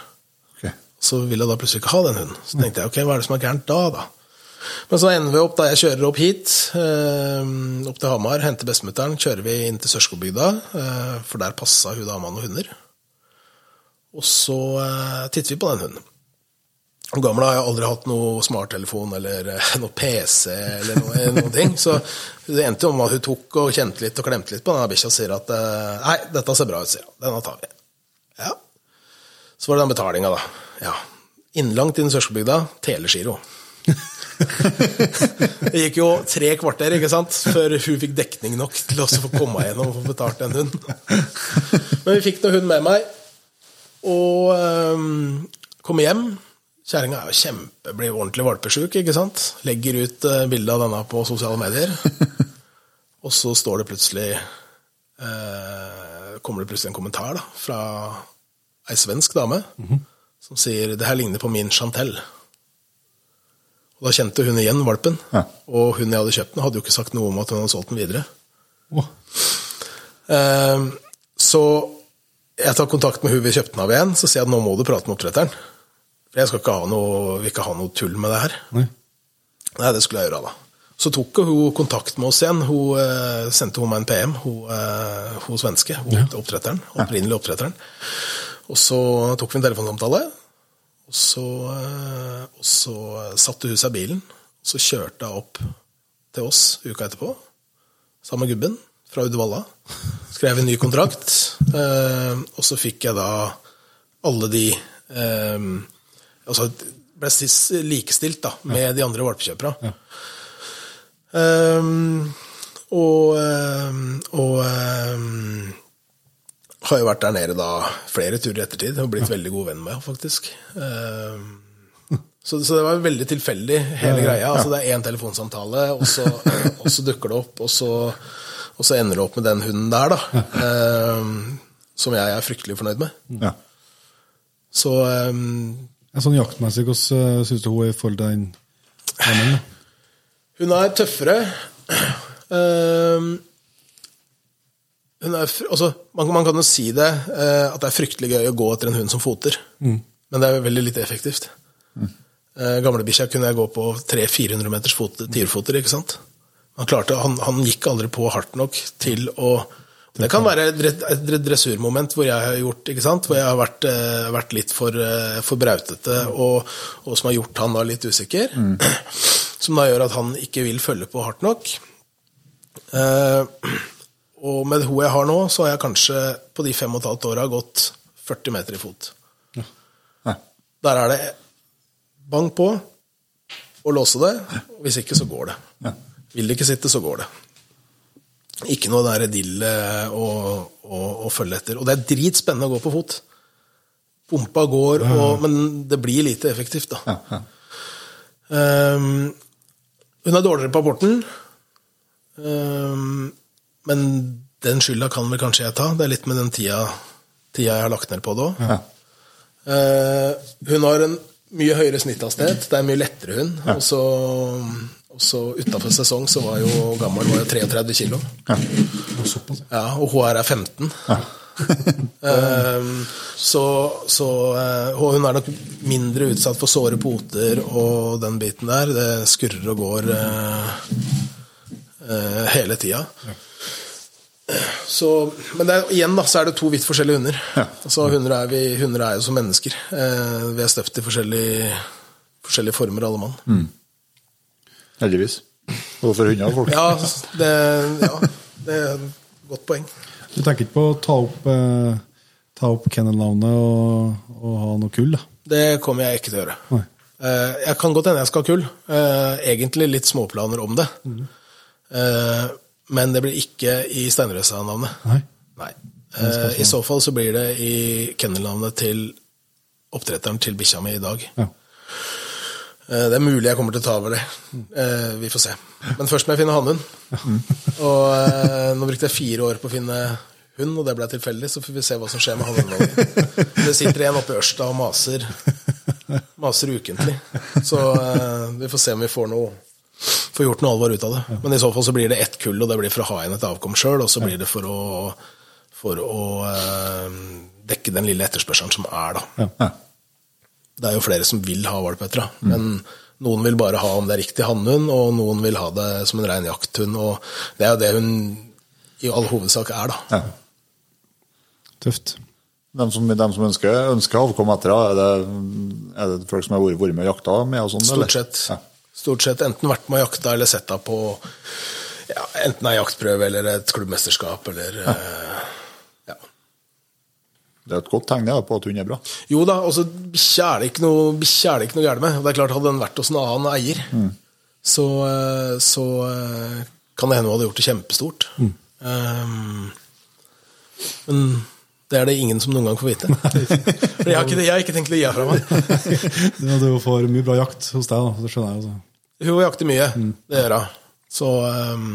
Okay. Så ville jeg da plutselig ikke ha den hunden. Så tenkte jeg ok, hva er det som er gærent da, da? Men så ender vi opp da jeg kjører opp hit, eh, opp til Hamar, henter bestemutteren, kjører vi inn til Sørskogbygda, eh, for der passa hun dama noen hunder. Og så titter vi på den hunden. Og gamle har jeg aldri hatt noe smarttelefon eller eh, noe PC eller noe, noen ting. Så det endte jo med at hun tok og kjente litt og klemte litt på den bikkja og sier at eh, nei, dette ser bra ut, sier hun. Denne tar vi. Ja. Så var det den betalinga, da. Ja. Innlangt i den Sørskobygda, telegiro. det gikk jo tre kvarter ikke sant, før hun fikk dekning nok til å få komme gjennom og få betalt en hund. Men vi fikk nå hund med meg, og um, kom hjem. Kjerringa er blir ordentlig valpesjuk, ikke sant. Legger ut uh, bilde av denne på sosiale medier. og så står det plutselig eh, Kommer det plutselig en kommentar da, fra ei svensk dame som sier 'det her ligner på min Chantel'. Og da kjente hun igjen valpen. Ja. Og hun jeg hadde kjøpt den, hadde jo ikke sagt noe om at hun hadde solgt den videre. Oh. Eh, så jeg tar kontakt med hun vi kjøpte den av igjen, så sier jeg at nå må du prate med oppdretteren. For jeg skal ikke ha noe, vil ikke ha noe tull med det her. nei. Nei, det skulle jeg gjøre da. Så tok hun kontakt med oss igjen. Hun eh, sendte hun meg en PM, hun, eh, hun svenske, hun oppdretteren, opprinnelig oppdretteren. Og så tok vi en telefonsamtale, og så, eh, og så satte hun seg i bilen, og så kjørte hun opp til oss uka etterpå, sammen med gubben fra Uddevalla. Skrev en ny kontrakt, eh, og så fikk jeg da alle de eh, Altså ble likestilt da, med de andre valpekjøperne. Um, og ehm, og um, har jo vært der nede da flere turer i ettertid og blitt veldig god venn med faktisk. Um, så, så det var veldig tilfeldig, hele greia. Altså, det er én telefonsamtale, og så, og så dukker det opp, og så, og så ender det opp med den hunden der, da. Ehm, som jeg er fryktelig fornøyd med. Ja. Så ehm, Ja, Sånn jaktmessig, hvordan syns du hun er i forhold til den mannen? Hun er tøffere. Ehm, hun er, altså, man, man kan jo si det, uh, at det er fryktelig gøy å gå etter en hund som foter. Men det er veldig lite effektivt. Uh, Gamlebikkja kunne jeg gå på 300-400 meters fot, ikke sant? Han, klarte, han, han gikk aldri på hardt nok til å Det kan være et dre- et dre- dressurmoment hvor jeg har gjort, ikke sant? Hvor jeg har vært, eh, vært litt for, eh, for brautete, og, og som har gjort han da litt usikker. Som da gjør at han ikke vil følge på hardt nok. Eh, og med hun jeg har nå, så har jeg kanskje på de fem og et halvt åra gått 40 meter i fot. Ja. Der er det bang på og låse det. Hvis ikke, så går det. Ja. Vil det ikke sitte, så går det. Ikke noe der dille å, å, å følge etter. Og det er dritspennende å gå på fot. Pumpa går, og, men det blir lite effektivt, da. Ja, ja. Um, hun er dårligere på aborten. um, men den skylda kan vel kanskje jeg ta. Det er litt med den tida, tida jeg har lagt ned på det òg. Ja. hun har en mye høyere snitthastighet. Det er en mye lettere hund. Og så, så utafor sesong så var jo gammel var jo 33 kilo. Ja, og hun her er 15. Ehm, så, så eh, Og hun er nok mindre utsatt for såre poter og den biten der. Det skurrer og går uh, uh, hele tida. Så, men det er, igjen da, så er det to vidt forskjellige hunder. Altså, hunder, er vi, hunder er jo som mennesker. Eh, vi er støpt i forskjellige, forskjellige former, alle mann. Heldigvis. Både for hunder og folk. Ja, det, ja, det er et godt poeng. Du tenker ikke på å ta opp, eh, ta opp kennelnavnet og, og ha noe kull? da? Det kommer jeg ikke til å gjøre. Nei. Eh, Jeg kan godt hende jeg skal ha kull. Eh, Egentlig litt småplaner om det. Eh, Men det blir ikke i Steinrøsa-navnet. Nei. Nei. Eh, I så fall så blir det i kennelnavnet til oppdretteren til bikkja mi i dag. Ja. Eh, Det er mulig jeg kommer til å ta over det. Eh, Vi får se. Men først må jeg finne hannhund. Og eh, nå brukte jeg fire år på å finne hund, og det ble tilfeldig, så får vi se hva som skjer med hannhunden. Det sitter en oppe i Ørsta og maser, maser ukentlig. Så vi får se om vi får noe får gjort noe alvor ut av det. Men i så fall så blir det ett kull, og det blir for å ha igjen et avkom sjøl, og så blir det for å, for å dekke den lille etterspørselen som er, da. Ja. Det er jo flere som vil ha valpeter, da. men noen vil bare ha om det er riktig hannhund, og noen vil ha det som en rein jakthund. Og det er jo det hun i all hovedsak er, da. Ja. Tøft. De som, de som ønsker, ønsker avkom etter, henne, er er det folk som har vært med og jakta med? og sånn? Stort sett. Ja. Stort sett enten vært med og jakta eller sett henne på ja, enten ei jaktprøve eller et klubbmesterskap eller eh, ja. Det er et godt tegn på at hun er bra. Jo da, altså bikkja er det ikke noe er det ikke noe gærent med. Det er klart Hadde den vært hos en annen eier, så, eh, så eh, kan det hende hun hadde gjort det kjempestort. Um, men det er det ingen som noen gang får vite. For jeg har ikke, jeg har ikke tenkt å gi fra meg. Ja, du får mye bra jakt hos deg, da. Det skjønner jeg. Også. Hun jakter mye, det gjør hun. Så, um,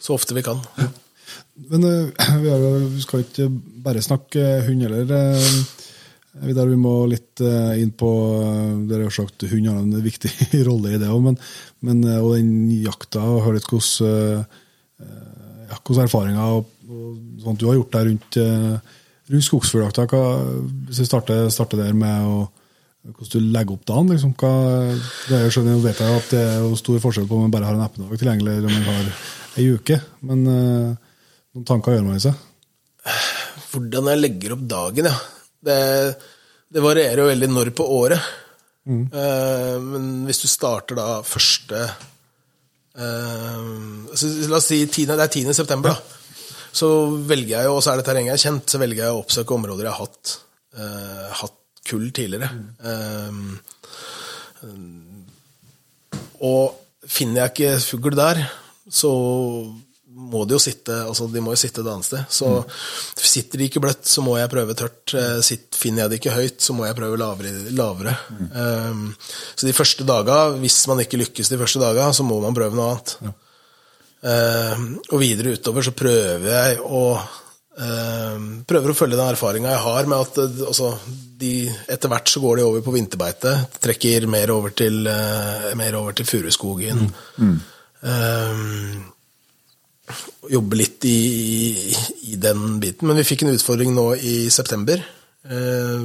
så ofte vi kan. Men eh, vi, skal ikke bare snakke hund heller. eh, Vidar, vi må litt eh, inn på eh, Dere har sagt hund har en viktig rolle i det òg, eh, og den jakta, og høre litt hvordan eh, ja, hvordan erfaringer og, og sånt du har gjort der rundt, eh, rundt skogsfugljakta. Hvis vi starter, starter der med å, hvordan du legger opp dagen. Liksom, hva, det er, skjønner, vet at det er stor forskjell på om man bare har en epledag tilgjengelig eller om man har ei uke. Men eh, noen tanker gjør man seg. Hvordan jeg legger opp dagen, ja. Det, det varierer jo veldig når på året. Eh, men hvis du starter da første uh, så, La oss si 10, det er 10. september, da. Så velger jeg jo, og så er det terrenget jeg er kjent, så velger jeg å oppsøke områder jeg har hatt, uh, hatt kull tidligere. Eh, og finner jeg ikke fugl der, så må de jo sitte altså de må jo sitte et annet sted. Så sitter de ikke bløtt, så må jeg prøve tørt. Eh, Sitt, finner jeg det ikke høyt, så må jeg prøve lavere. lavere. Um, så de første daga, hvis man ikke lykkes de første daga, så må man prøve noe annet. Um, og videre utover så prøver jeg å um, prøver å følge den erfaringa jeg har med at altså, de, etter hvert så går de over på vinterbeite. Trekker mer over til, uh, mer over til furuskogen. Um, jobbe litt i, i, i den biten. Men vi fikk en utfordring nå i september. Eh,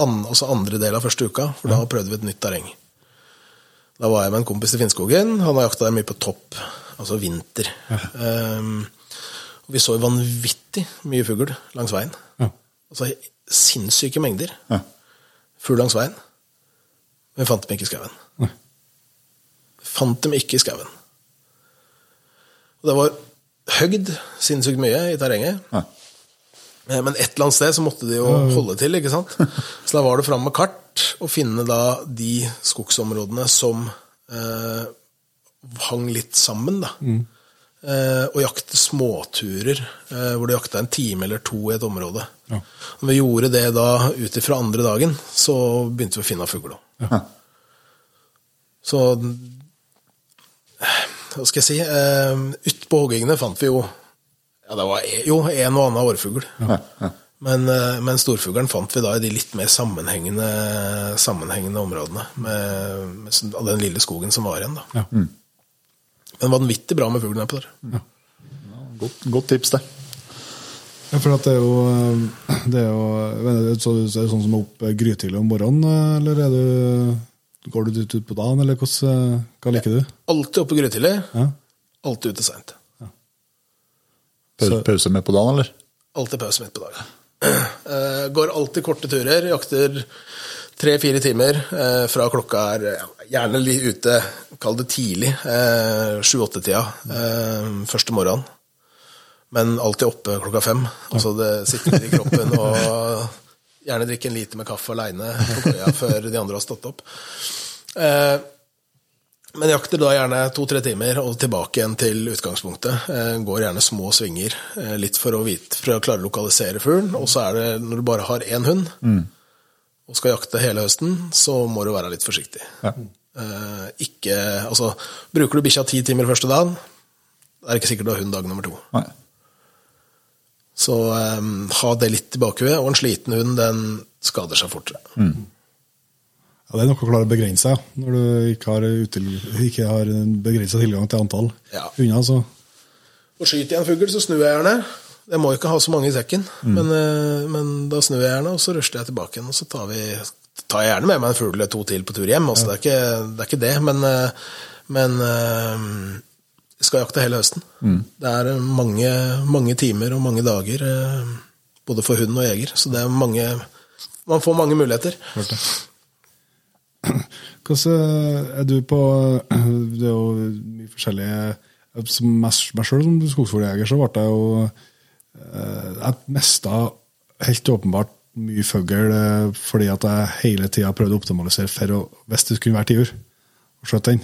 an, altså andre del av første uka, for da prøvde vi et nytt terreng. Da var jeg med en kompis til Finnskogen. Han har jakta der mye på topp, altså vinter. Eh, og vi så vanvittig mye fugl langs veien. Ja. Altså sinnssyke mengder Ja. fugl langs veien. Men vi fant dem ikke i skauen. Fant dem ikke i skauen. Og det var høgd sinnssykt mye i terrenget. Ja. Eh, Men et eller annet sted så måtte de jo holde til, ikke sant? Så da var det fram med kart og finne da de skogsområdene som eh, hang litt sammen, da. Eh, og jakte småturer, eh, hvor du jakta en time eller to i et område. Ja. Når vi gjorde det da ut ifra andre dagen, så begynte vi å finne fugl òg. Ja. Så hva skal jeg si eh, utpå hoggingene fant vi jo ja, det var e- jo en og annen årfugl. Men, eh, men storfuglen fant vi da i de litt mer sammenhengende, sammenhengende områdene. Med, med den lille skogen som var igjen. da. Ja. Men vanvittig bra med fuglen her på der. Godt, godt tips, det. Ja, for at det er jo, eh, det er jo så, er det sånn som er opp eh, grytidlig om morgenen, eller er du, går du ut, ut på dagen, eller hvordan, eh, hva liker du? Alltid oppe grytidlig, Ja. alltid ute seint. Pause, pause med på dagen, eller? Alltid pause midt på dagen. Uh, går alltid korte turer. Jakter tre-fire timer uh, fra klokka er ja, gjerne litt ute, kall det tidlig, eh, sju-åtte-tida uh, første morgenen. Men alltid oppe klokka fem. Altså det sitter i kroppen og gjerne drikke en liter med kaffe aleine på køya før de andre har stått opp. Eh, men jakter da gjerne to-tre timer og tilbake igjen til utgangspunktet. Eh, går gjerne små svinger, eh, litt for å, vite, for å klare å lokalisere fuglen. Og så er det, når du bare har én hund og skal jakte hele høsten, så må du være litt forsiktig. Ja. Eh, ikke, altså, bruker du bikkja ti timer første dagen, er det ikke sikkert du har hund dag nummer to. Nei. Så um, ha det litt i bakhuet. Og en sliten hund, den skader seg fortere. Ja, det er noe å klare å begrense seg, når du ikke har, util, ikke har begrensa tilgang til antall Ja. hunder. Så. Og skyter jeg en fugl, så snur jeg gjerne. Jeg må ikke ha så mange i sekken, men, eh, men da snur jeg gjerne, og så rusler jeg tilbake igjen. Og så tar, vi, tar jeg gjerne med meg en fugl eller to til på tur hjem. Altså, det, er ikke, det er ikke det, men, eh, men eh, vi skal jakte hele høsten. Det er eh, mange, mange timer og mange dager, eh, både for hund og jeger. Så det er mange Man får mange muligheter. Hvordan er du på Det er jo mye forskjellige Som meg sjøl som skogsfugljeger, så ble jeg jo eh, Jeg mista helt åpenbart mye fugl eh, fordi at jeg hele tida prøvde å optimalisere for å, hvis det kunne være tiur, og skjøte den.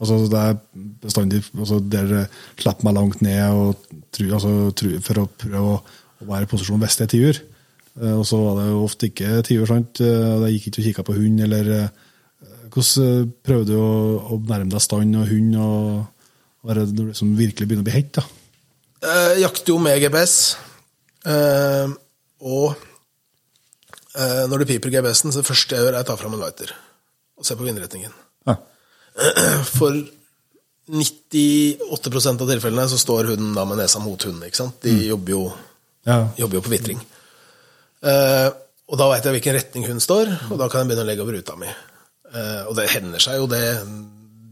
Altså, det er bestandig altså, Der eh, slipper meg langt ned og tru, altså, tru, for å prøve å, å være i posisjon hvis det er tiur. Eh, Og så var det jo ofte ikke tiur, sant. Eh, og Jeg gikk ikke og kikka på hund, eller eh, Hvordan eh, prøver du å, å nærme deg stand og hund, og hva er det liksom virkelig begynner å bli hett, da? Jeg jakter jo med GPS. Eh, og Eh, når du piper GPS-en, så det første jeg gjør, er å ta fram en lighter og se på vindretningen. For 98% av tilfellene så står hunden da med nesa mot hunden. ikke sant? De jobber, jo, Ja. jobber jo på vitring. Uh, og da veit jeg hvilken retning hunden står, og da kan jeg begynne å legge over ruta mi. Uh, og det hender seg jo det,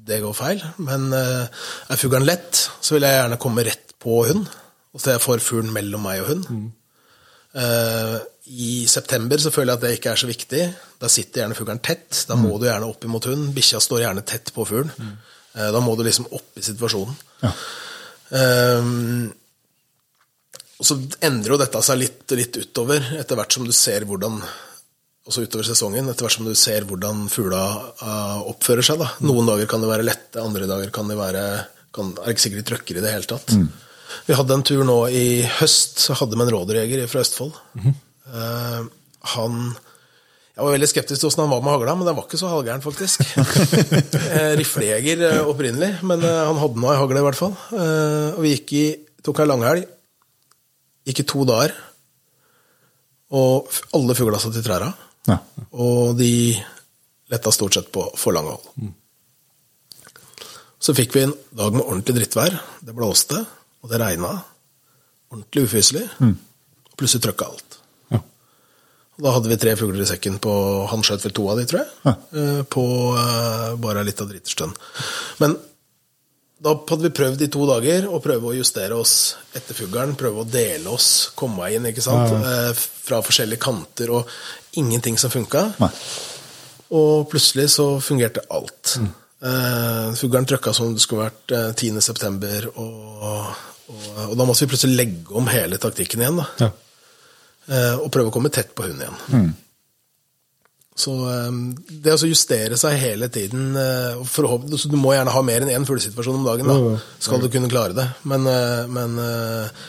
det går feil, men uh, er fuglen lett, så vil jeg gjerne komme rett på hund, og så jeg får fuglen mellom meg og hund. Eh, I september så føler jeg at det ikke er så viktig. Da sitter gjerne fuglen tett. Da må du gjerne opp imot hunden. Bikkja står gjerne tett på fuglen. Mm. da må du liksom opp i situasjonen. Ja. Um, og så endrer jo dette seg litt, litt utover, etter hvert som du ser hvordan også utover sesongen, etter hvert som du ser hvordan fugla uh, oppfører seg. da. Noen dager kan de være lette, andre dager kan de være kan, er ikke sikkert de trøkker i det hele tatt. Vi hadde en tur nå i høst, så hadde vi en rådyrjeger fra Østfold. Eh, han jeg var veldig skeptisk til åssen han var med hagla, men den var ikke så halvgæren, faktisk. Eh, Riflejeger eh, opprinnelig, men han hadde nå ei hagle, i hvert fall. Uh, Og vi gikk i, tok ei langhelg. Gikk i to dager. Og alle fugla satt i trærne. Ja. Og de letta stort sett på for lange hold. Så fikk vi en dag med ordentlig drittvær. Det blåste, og det regna. Ordentlig ufyselig. Og plutselig trøkka alt. Ja. Og da hadde vi tre fugler i sekken på Han skjøt vel to av de, tror jeg. Ja. eh, På uh, bare litt av driterstønn. Men da hadde vi prøvd i to dager å prøve å justere oss etter fuglen. Prøve å dele oss, komme inn, ikke sant. Ja. Fra forskjellige kanter, og ingenting som funka. Og plutselig så fungerte alt. Eh, Fuglen trøkka som det skulle vært uh, 10. september, og, og, og da måtte vi plutselig legge om hele taktikken igjen. da. Ja. Uh, og prøve å komme tett på hunden igjen. Så um, det å justere seg hele tiden uh, Du må gjerne ha mer enn én fuglesituasjon om dagen, da, skal du kunne klare det. Men, eh, men eh,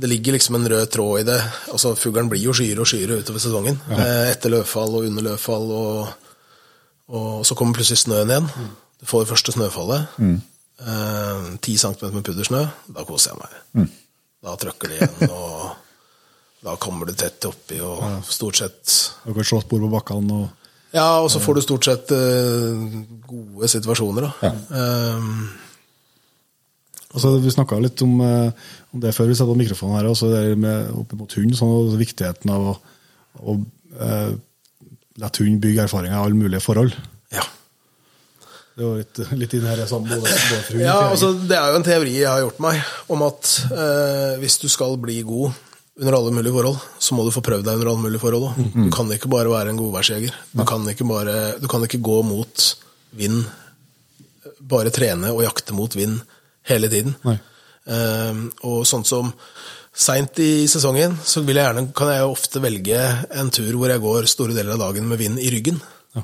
det ligger liksom en rød tråd i det. altså Fuglen blir jo skyere og skyere utover sesongen. eh, Etter løvfall og under løvfall, og, og så kommer plutselig snøen igjen. Du får det første snøfallet. Eh, Ti centimeter med puddersnø. Da koser jeg meg. Da trøkker det igjen, og da kommer du tett oppi, og stort sett Du kan slå bord på bakkene og Ja, og så får du stort sett eh, gode situasjoner, da. Eh, Altså, vi snakka litt om, eh, om det før vi satte på mikrofonen her, også det med opp mot hund, sånn, viktigheten av å, å eh, la hund bygge erfaringer i alle mulige forhold. ja. Det var litt, litt inn her sammen, både, både Ja, altså. Det er jo en teori jeg har gjort meg, om at eh, hvis du skal bli god under alle mulige forhold, så må du få prøvd deg under alle mulige forhold òg. Du kan ikke bare være en godværsjeger. Du, kan ikke bare- du kan ikke gå mot vind, bare trene og jakte mot vind hele tiden. Eh, og sånn som Seint i sesongen så vil jeg gjerne, kan jeg ofte velge en tur hvor jeg går store deler av dagen med vind i ryggen. Ja.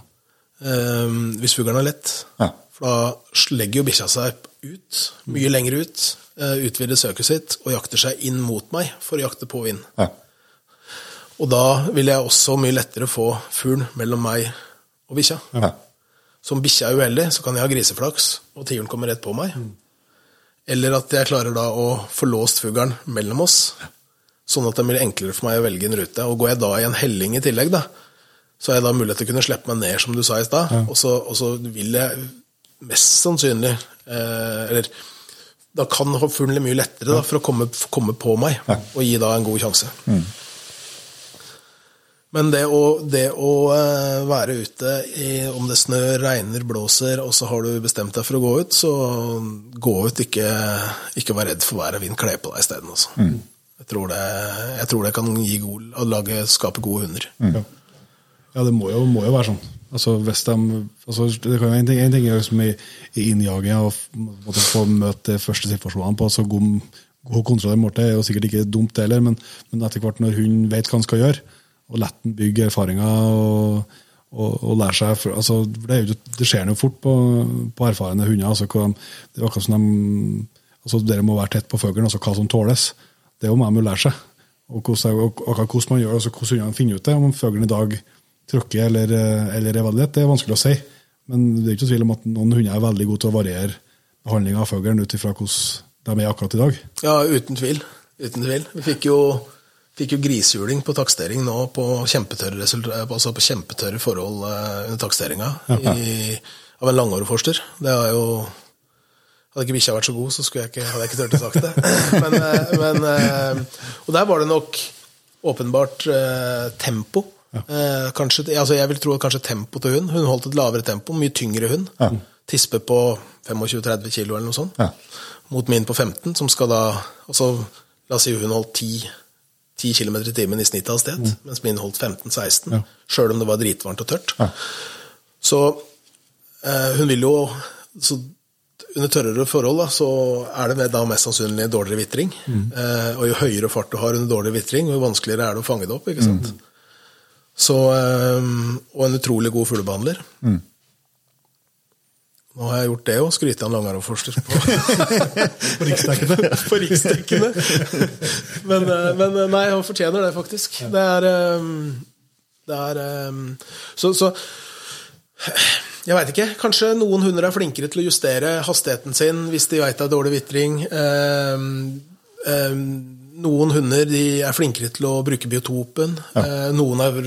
Um, hvis fuglen er lett. Ja. For da legger jo bikkja seg ut, mye lenger ut, eh, utvider søket sitt og jakter seg inn mot meg for å jakte på vind. Ja. Og da vil jeg også mye lettere få fugl mellom meg og bikkja. Ja. Som bikkja er uheldig, så kan jeg ha griseflaks, og tiuren kommer rett på meg. Eller at jeg klarer da å få låst fuglen mellom oss, sånn at det blir enklere for meg å velge en rute. Og går jeg da i en helling i tillegg, da, så har jeg da mulighet til å kunne slippe meg ned, som du sa i stad. Og, så- og så vil jeg mest sannsynlig eh, Eller da kan fuglen mye lettere da, for å komme, komme på meg og gi da en god sjanse. Men det å, det å eh, være ute, i, om det snør, regner, blåser, og så har du bestemt deg for å gå ut, så gå ut, ikke, ikke vær redd for vær og vind, kle på deg isteden. Altså. Jeg, tror det, jeg tror det kan gi god, lage, skape gode hunder. Ja. ja, det må jo, må jo være sånn. Altså, hvis de, altså, det kan jo en ting, en ting er liksom i, i innjaginga og måtte få møte de første situasjonene på så god, god kontroll i er jo sikkert ikke dumt det heller, men, men etter hvert når hun vet hva han skal gjøre, og lett den bygge erfaringer og, og, og lære seg for, altså, det, jo, det skjer jo fort på, på erfarne hunder. Altså, hva, det er akkurat som de, altså, Dere må være tett på fuglen, altså hva som tåles. Det er jo med å lære seg. Og hvordan, og hvordan man gjør, altså hvordan hundene finner ut det. Om fuglen i dag tråkker eller, eller er veldig lett, det er vanskelig å si. Men det er ikke tvil om at noen hunder er veldig gode til å variere behandlinga av fuglen ut ifra hvordan de er akkurat i dag. Ja, uten tvil. Uten tvil. Vi fikk jo fikk jo grisehjuling på takstering nå på kjempetørre, altså på kjempetørre forhold eh, under taksteringa i- av en langåreforster. Det er jo Hadde ikke bikkja vært så god, så jeg ikke, hadde jeg ikke turt å sagt det. Men, eh, men, eh, og der var det nok åpenbart eh, tempo. Eh, kanskje, altså jeg vil tro at kanskje tempo til hund. Hun holdt et lavere tempo, mye tyngre hund. Tispe på 25-30 kilo eller noe sånt. Ja. Mot min på 15, som skal da altså, La oss si hun holdt 10, 10 km i timen i snitt av sted, mens min holdt 15-16. Ja. Sjøl om det var dritvarmt og tørt. Ja. Så eh, hun vil jo så Under tørrere forhold da, så er det da mest sannsynlig dårligere vitring. Eh, og jo høyere fart du har under dårligere vitring, jo vanskeligere er det å fange det opp. ikke sant? Så, eh, og en utrolig god fuglebehandler. Nå har jeg gjort det òg, skryte av en langarmforsker på, På riksdekkende. på riksdekkende. Men, eh, men eh, nei, han fortjener det, faktisk. Det er, eh, det er eh, så, så jeg veit ikke. Kanskje noen hunder er flinkere til å justere hastigheten sin hvis de veit det er dårlig vitring. Eh, eh, noen hunder de er flinkere til å bruke biotopen. Eh, noen er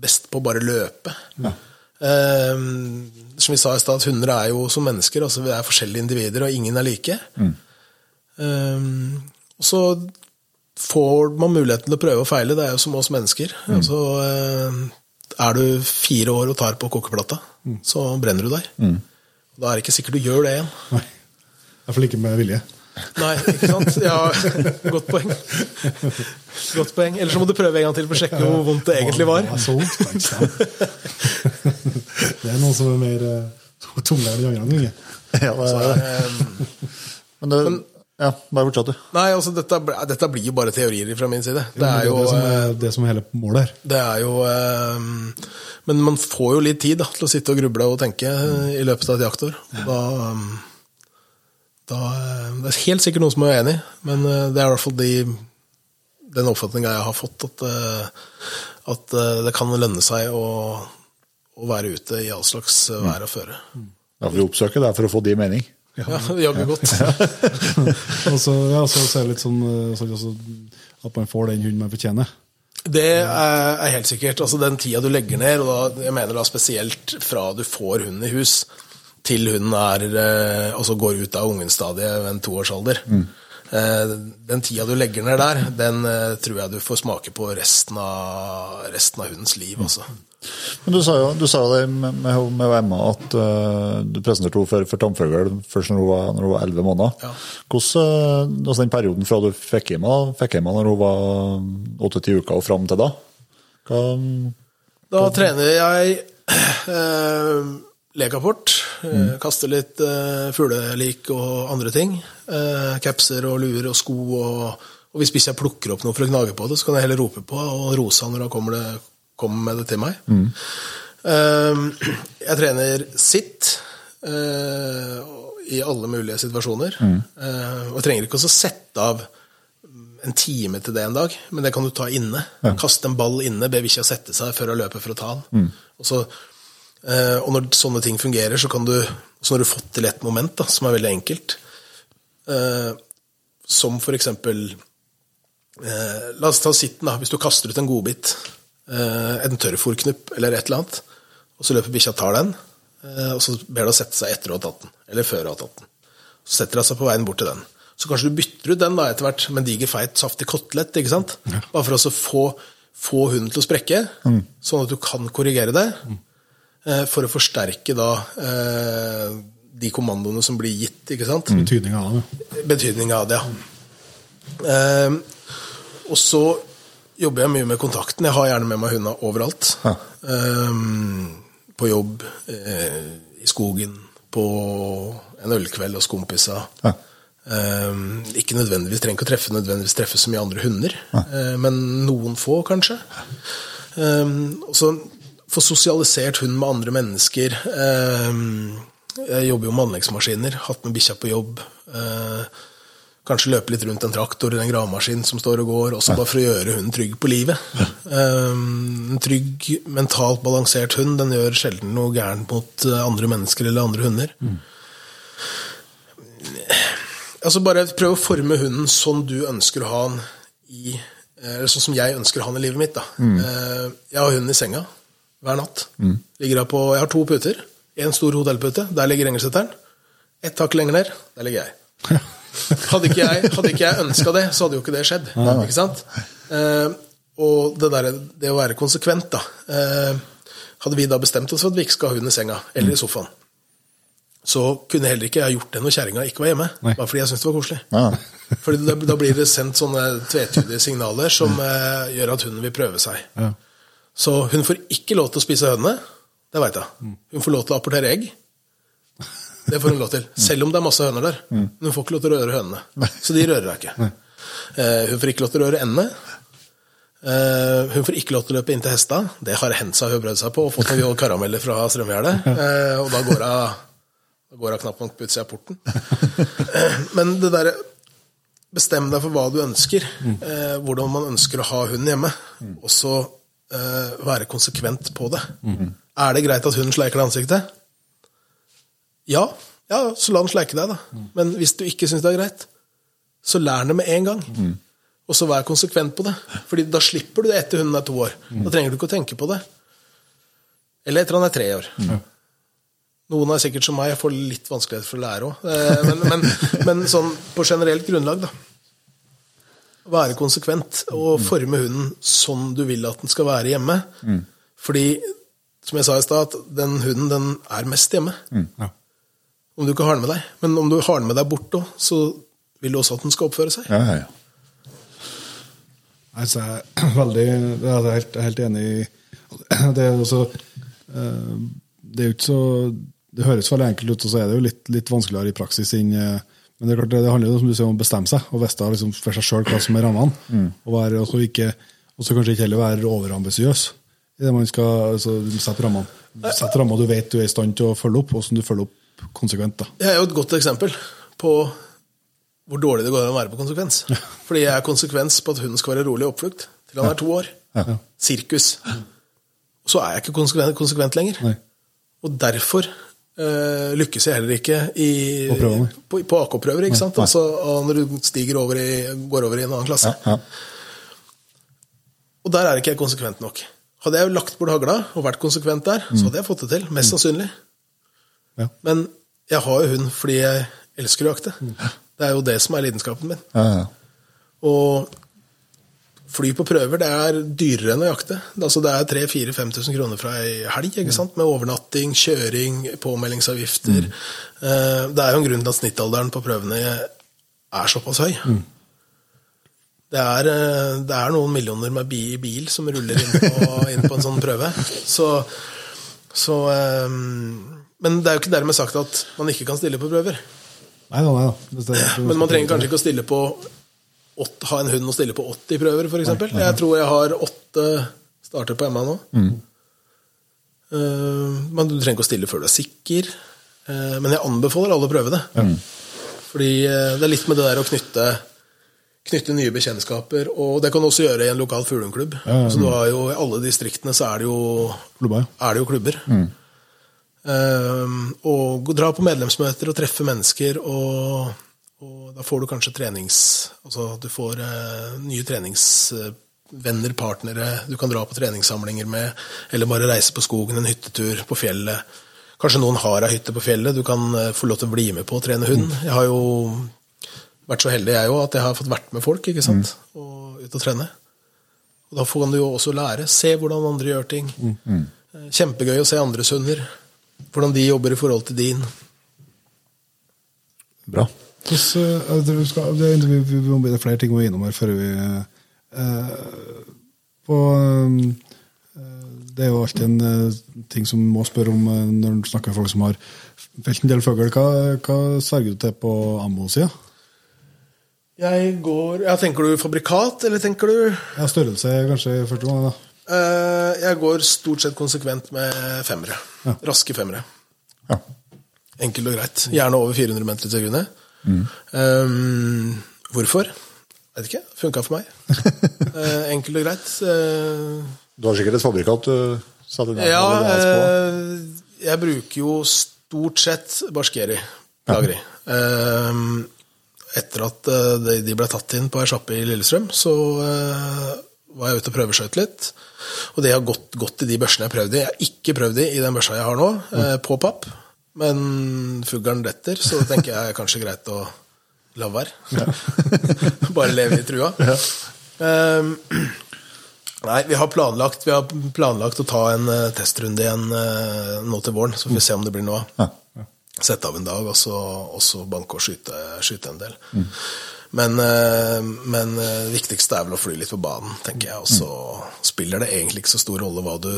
best på å bare løpe. Eh, som vi sa i stad, hunder er jo som mennesker. altså Vi er forskjellige individer, og ingen er like. Eh, og så får man muligheten til å prøve og feile. Det er jo som oss mennesker. Altså, eh, er du fire år og tar på kokeplata, så brenner du deg. Da er det ikke sikkert du gjør det igjen. Nei. Iallfall ikke med vilje. Nei, ikke sant? Ja, godt poeng. Godt poeng. Eller så må du prøve en gang til for å sjekke hvor vondt det egentlig var. Ja, så vondt. Det er noen som er mer uh, tungere enn de andre. Ja, det er det. Eh, Men det, ja, bare fortsett, du. Nei, altså dette, dette blir jo bare teorier fra min side. Det er jo, det, som eh, er, det som er hele målet her. det er jo eh, Men man får jo litt tid da, til å sitte og gruble og tenke eh, i løpet av et jaktår. Da, eh, da eh, Det er helt sikkert noen som er uenig, men eh, det er i hvert fall de, den oppfatninga jeg har fått, at, eh, at det kan lønne seg å, å være ute i all slags eh, vær og føre. Derfor å oppsøke det, er for å få de mening. Ja, jaggu godt. Og så, ja, så, er det litt sånn så, så, at man får den hunden man fortjener. Det er er helt sikkert. altså Den tida du legger ned, og da, jeg mener da spesielt fra du får hunden i hus, til hunden er, eh, altså går ut av ungenstadiet ved en toårsalder. Mm. Den tida du legger ned der, den eh, tror jeg du får smake på resten av, resten av hundens liv. altså. Men du sa jo, du sa jo det med, med, Emma at uh, du presenterte henne for, for tamfugl først når hun var, når hun var 11 måneder. Ja. Hvordan, altså den perioden fra du fikk hjem henne når hun var 8-10 uker og fram til da? Hva, Da trener jeg eh, legaport, Mm. Kaste litt uh, fuglelik og andre ting. Uh, capser og luer og sko. Og, og hvis bikkja plukker opp noe for å gnage på det, så kan jeg heller rope på og rose han når han kommer, det, kommer med det til meg. Eh, jeg trener sitt eh, i alle mulige situasjoner. Eh, og jeg trenger ikke også sette av en time til det en dag, men det kan du ta inne. Kaste en ball inne, be bikkja sette seg før hun løper for å ta den. Og, så, eh, og når sånne ting fungerer, så kan du så når du har fått til et moment da, som er veldig enkelt, eh, som for eksempel eh, La oss ta sitten, da. Hvis du kaster ut en godbit, eh, en tørrfòrknupp eller et eller annet, og så løper bikkja og tar den, eh, og så ber du å sette seg etter å ha tatt den, eller før å ha tatt den. Så setter hun seg på veien bort til den. Så kanskje du bytter ut den da etter hvert med en diger, feit, saftig kotelett. ikke sant? Bare for å få, få hunden til å sprekke, sånn at du kan korrigere det. eh, For å forsterke da eh, de kommandoene som blir gitt. ikke sant? Betydninga av det. Betydning av det, ja. Eh, og så jobber jeg mye med kontakten. Jeg har gjerne med meg hunda overalt. Ja. Eh, på jobb, eh, i skogen, på en ølkveld hos kompiser. Ja. Eh, ikke nødvendigvis, trenger ikke å treffe nødvendigvis treffe så mye andre hunder, eh, men noen få, kanskje. Um, og så få sosialisert hunden med andre mennesker. Eh, jeg jobber jo med anleggsmaskiner, hatt med bikkja på jobb. Eh, kanskje løpe litt rundt en traktor eller en gravemaskin som står og går, også bare for å gjøre hunden trygg på livet. Eh, en trygg, mentalt balansert hund den gjør sjelden noe gærent mot andre mennesker eller andre hunder. Altså Bare prøv å forme hunden sånn du ønsker å ha den i eller sånn som jeg ønsker å ha den i livet mitt. da. Eh, Jeg har hunden i senga hver natt. Ligger jeg, på, Jeg har to puter. En stor hotellpute, der ligger engelsetteren. Ett hakk lenger ned, der ligger jeg. Hadde ikke jeg, hadde ikke jeg ønska det, så hadde jo ikke det skjedd. Ikke sant? Eh, og det, der, det å være konsekvent, da eh, Hadde vi da bestemt oss for at vi ikke skal ha hund i senga eller i sofaen, så kunne heller ikke jeg gjort det når kjerringa ikke var hjemme. Bare fordi jeg syntes det var koselig. Ja. Fordi da, da blir det sendt sånne tvetydige signaler som eh, gjør at hunden vil prøve seg. Så hun får ikke lov til å spise hønene. Det veit jeg. Hun får lov til å apportere egg. Det får hun lov til. Selv om det er masse høner der. Men hun får ikke lov til å røre hønene. Så de rører jeg ikke. Eh, hun får ikke lov til å røre endene. Eh, hun får ikke lov til å løpe inn til hesta. Det har hendt seg hun prøvd seg på og fått noen karameller fra strømgjerdet. Eh, og da går hun, da går hun knapt nok på utsida av porten. Men det derre Bestem deg for hva du ønsker, hvordan man ønsker å ha hunden hjemme, og så eh, være konsekvent på det. Er det greit at hunden sleiker deg i ansiktet? Ja, ja, så la den sleike deg, da. Men hvis du ikke syns det er greit, så lær den det med en gang. Og så vær konsekvent på det. Fordi da slipper du det etter hunden er to år. Da trenger du ikke å tenke på det. Eller etter han er tre år. Noen er sikkert som meg, jeg får litt vanskeligheter for å lære òg. Men, men, men sånn på generelt grunnlag, da. Være konsekvent og forme hunden sånn du vil at den skal være hjemme. Fordi, som jeg sa i stad, at den hunden den er mest hjemme. Om du ikke har den med deg. Men om du har den med deg bort òg, så vil du også at den skal oppføre seg. Ja, ja, ja. Nei, jeg er veldig Jeg er helt, helt enig i Det er også eh, Det er jo ikke så Det høres veldig enkelt ut, og så er det jo litt, litt vanskeligere i praksis enn eh, Men det er klart, det handler jo som du sier, om å bestemme seg og vite liksom for seg sjøl hva som er rammene. Og være, også ikke, også kanskje ikke heller være overambisiøs i det man skal altså, sette rammene. Sette rammer du vet du er i stand til å følge opp, og som du følger opp konsekvent. da. Jeg er jo et godt eksempel på hvor dårlig det går an å være på konsekvens. Fordi jeg er konsekvens på at hunden skal være rolig i oppflukt til han er to år. Sirkus. Så er jeg ikke konsekvent, konsekvent lenger. Nei. Og derfor eh, lykkes jeg heller ikke i, På på, på AK-prøver. ikke sant? Altså, når du stiger over i, går over i en annen klasse. Ja. Og der er ikke jeg konsekvent nok. Hadde jeg lagt bort hagla og vært konsekvent der, så hadde jeg fått det til. Mest sannsynlig. Ja. Men jeg har jo hund fordi jeg elsker å jakte. Det er jo det som er lidenskapen min. Ja, ja. Og fly på prøver det er dyrere enn å jakte. Altså Det er 3000-5000 kroner fra ei helg, ikke sant? med overnatting, kjøring, påmeldingsavgifter. Mm. Det er jo en grunn til at snittalderen på prøvene er såpass høy. Det er, eh, det er noen millioner med bi- bil som ruller inn på, inn på en sånn prøve. Så, så eh, Men det er jo ikke dermed sagt at man ikke kan stille på prøver. Nei nei, nei Men man trenger kanskje ikke å stille på åt- ha en hund og stille på 80 prøver, f.eks. Jeg tror jeg har åtte starter på Emma nå. Eh, men du trenger ikke å stille før du er sikker. Uh, men jeg anbefaler alle å prøve det. Fordi uh, det er litt med det der å knytte, knytte nye bekjentskaper. Og det kan du også gjøre i en lokal fuglehundklubb. Så du har jo, I alle distriktene så er det jo, Klubber, er det jo klubber. Eh, og dra på medlemsmøter og treffe mennesker, og, og da får du kanskje trenings... Altså du får eh, nye treningsvenner, partnere, du kan dra på treningssamlinger med, eller bare reise på skogen, en hyttetur på fjellet. Kanskje noen har ei hytte på fjellet, du kan eh, få lov til å bli med på å trene hund. Jeg har jo vært så heldig jeg òg, at jeg har fått vært med folk, ikke sant, og ut og trene. Og da får du jo også lære. Se hvordan andre gjør ting. Mm. Kjempegøy å se andres hunder. Hvordan de jobber i forhold til din. Bra. Hvordan, eh, det, skal, det, vi, vi, må det flere ting vi er innom her før vi eh, på, eh, Det er jo alltid en eh, ting som må spørre om eh, når du snakker med folk som har felt en del fugl. Hva, hva sverger du til på ammo-sida? Jeg går ja, Tenker du fabrikat, eller tenker du Ja, størrelse kanskje første gang. da. Eh, Jeg går stort sett konsekvent med femmere. Ja. Raske femmere. Ja. Enkelt og greit. Gjerne over 400 meter i sekundet. Um, hvorfor? Vet ikke. Funka for meg. uh, enkelt og greit. Uh, Du har sikkert et fabrikat du satte ned Ja, på. eh, jeg bruker jo stort sett Barskeri. Plageri. Eh, etter at eh, de de ble tatt inn på ei sjappe i Lillestrøm, så eh, var jeg ute og prøveskøyt litt. Og det har gått godt i de børsene jeg har prøvd i. Jeg har ikke prøvd i i den børsa jeg har nå, eh, på papp. Men fuglen detter, så tenker jeg kanskje greit å la være. Bare leve i trua. Ehm, nei, vi har, planlagt, vi har planlagt å ta en uh, testrunde igjen uh, nå til våren, så får vi se om det blir noe av. Sette av en dag, og så, og så banke og skyte, skyte en del. Men, eh, men det viktigste er vel å fly litt på banen, tenker jeg. Og så spiller det egentlig ikke så stor rolle hva du,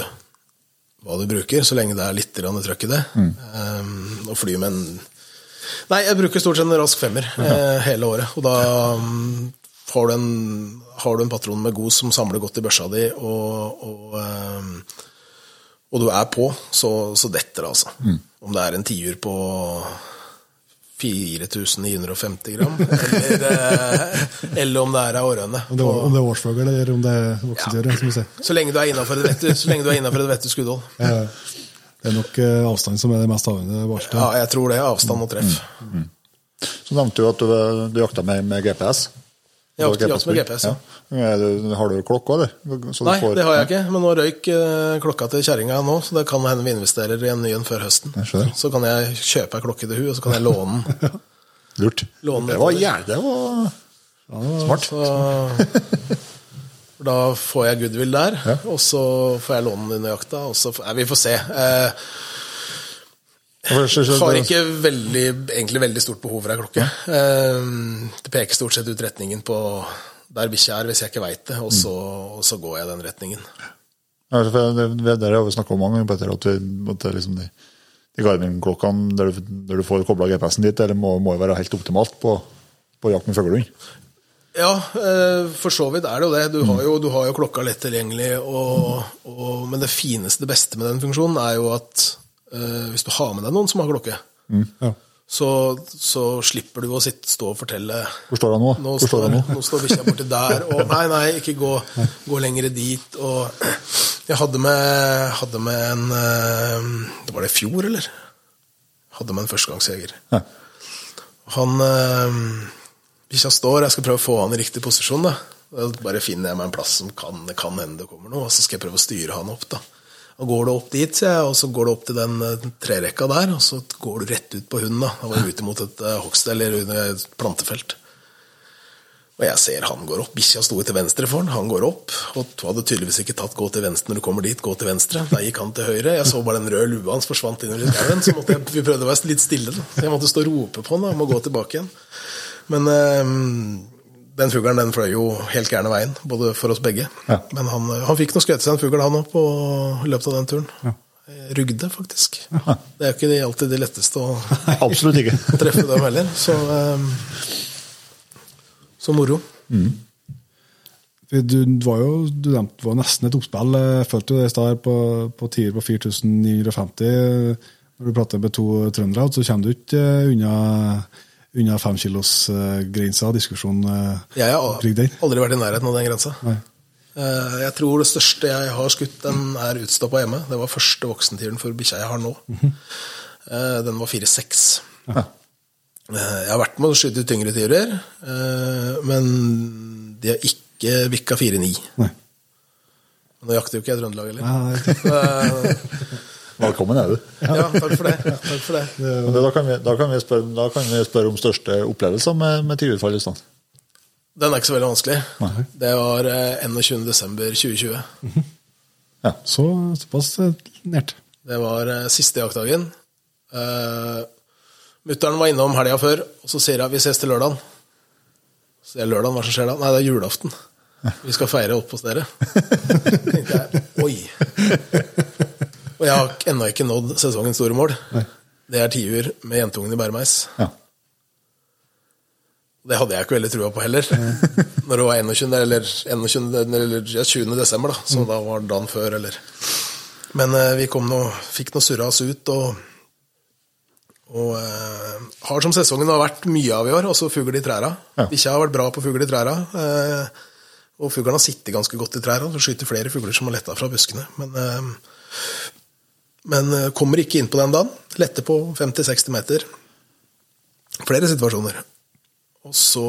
hva du bruker, så lenge det er litt trøkk i det. Um, og fly med en Nei, jeg bruker stort sett en rask femmer eh, hele året. Og da um, har, du en, har du en patron med god som samler godt i børsa di, og, og, um, og du er på, så, så detter det, altså. Om det er en tiur på 4950 gram, eller, eh, eller om det er ei århøne. Om det, er- er årsfugl eller om det er voksendyr. ser. Så lenge du er innafor et vettet- er skuddhold. Ja, Det er nok eh, avstand som er det mest avgjørende. Ja, jeg tror det. Avstand og treff. Så nevnte du at du, du jakta med, med GPS. Jeg har jakter med GPS, ja. Har du klokka, eller? Nei, får- det har jeg ikke. Men nå røyk eh, klokka til kjæringa nå, så det kan hende vi investerer i en ny en før høsten. Så kan jeg kjøpe ei klokke til hun, og så kan jeg låne den. Lurt. Låne Det var jævlig det var smart. Så da får jeg goodwill der, Ja. og så får jeg låne den under jakta. Og så, får- nei, vi får se. Eh, har ikke veldig, egentlig veldig stort behov for ei klokke. Eh, det peker stort sett ut retningen på der bikkja er, hvis jeg ikke veit det, og så, og så går jeg den retningen. Ja, det, det der har vi snakka om mange ganger, Petter, at, vi, at det liksom de, de Garmin-klokkene der, du- der du får kobla GPS-en dit, det må, må jo være helt optimalt på, på jakt med fuglehund. Ja, eh, for så vidt er det jo det. Du har jo, du har jo klokka lett tilgjengelig, og, og, men det fineste, det beste med den funksjonen er jo at eh, hvis du har med deg noen som har klokke, Ja. så, så slipper du å sitte, stå og fortelle Hvor står han nå? Nå står nå? står bikkja borti der, og nei, nei, ikke gå, gå lenger dit. Og jeg hadde med, hadde med en eh, Det var det i fjor, eller? Hadde med en førstegangsjeger. Ja. Han eh, Bikkja står, jeg skal prøve å få han i riktig posisjon. da. Bare finner jeg meg en plass som kan, kan hende det kommer noe, og så skal jeg prøve å styre han opp. da. Og går du opp dit, og så går du opp til den eh, trerekka der, og så går du rett ut på hunden. da. Da var jeg ute mot et uh, hogst eller et plantefelt. Og jeg ser han går opp. Bikkja sto til venstre for han. Han går opp. Og du hadde tydeligvis ikke tatt 'gå til venstre' når du kommer dit. Gå til venstre. Da gikk han til høyre. Jeg så bare den røde lua hans forsvant inn i skauen. Så måtte jeg, vi prøvde å være litt stille. Da. Så jeg måtte stå og rope på han da, om å gå tilbake igjen. Men eh, den fuglen den fløy jo helt gærne veien, både for oss begge. Ja. Men han, han fikk nå skutt seg en fugl, han òg, i løpet av den turen. Ja. Rugde, faktisk. Det er jo ikke alltid de letteste å Absolutt ikke. treffe dem heller. Så, um, så moro. Du, du var jo du nevnte, det var nesten et oppspill. Jeg følte jo det i stad på, på tier på 4950. Når du prater med to trøndere, så kommer du ikke unna, unna femkilosgrensa diskusjonen eh, Jeg har omkring den. aldri vært i nærheten av den grensa. Nei. Eh, Jeg tror det største jeg har skutt, den er utstoppa hjemme. Det var første voksentieren for bikkja jeg har nå. Eh, Den var 4-6. Ja. Jeg har vært med å skyte tyngre tiurer, men de har ikke bikka 4-9. Nå jakter jo ikke jeg Trøndelag heller. Velkommen er du. Ja, takk for det. Takk for det. Det, da, kan vi, da, kan vi spørre, da kan vi spørre om største opplevelser med, med tiurutfall i stand. Den er ikke så veldig vanskelig. Nei. Det var 21.12.2020. Mm -hmm. Ja. så såpass eh, nært. Det var eh, siste jaktdagen. Uh, Mutter'n var innom helga før, og så sier hun vi ses til lørdagen. Så sier jeg lørdagen, hva som skjer da? Nei, det er julaften. Vi skal feire opp hos dere. tenkte jeg, oi. Og jeg har ennå ikke nådd sesongens store mål. Det er tiur med jentungen i bæremeis. Ja. Det hadde jeg ikke veldig trua på heller. Når det var 21. eller, 21, eller ja, 20. desember, da. Så da var det dagen før, eller Men eh, vi kom nå, fikk nå surra oss ut, og, og eh, har som sesongen har vært mye av i år, også fugl i træra. Ja. Bikkja har vært bra på fugl i træra. Eh, og fuglen har sittet ganske godt i træra. Så skyter flere fugler som har letta fra buskene. Men, eh, men eh, kommer ikke inn på den dagen. Letter på 50-60 meter. Flere situasjoner. og så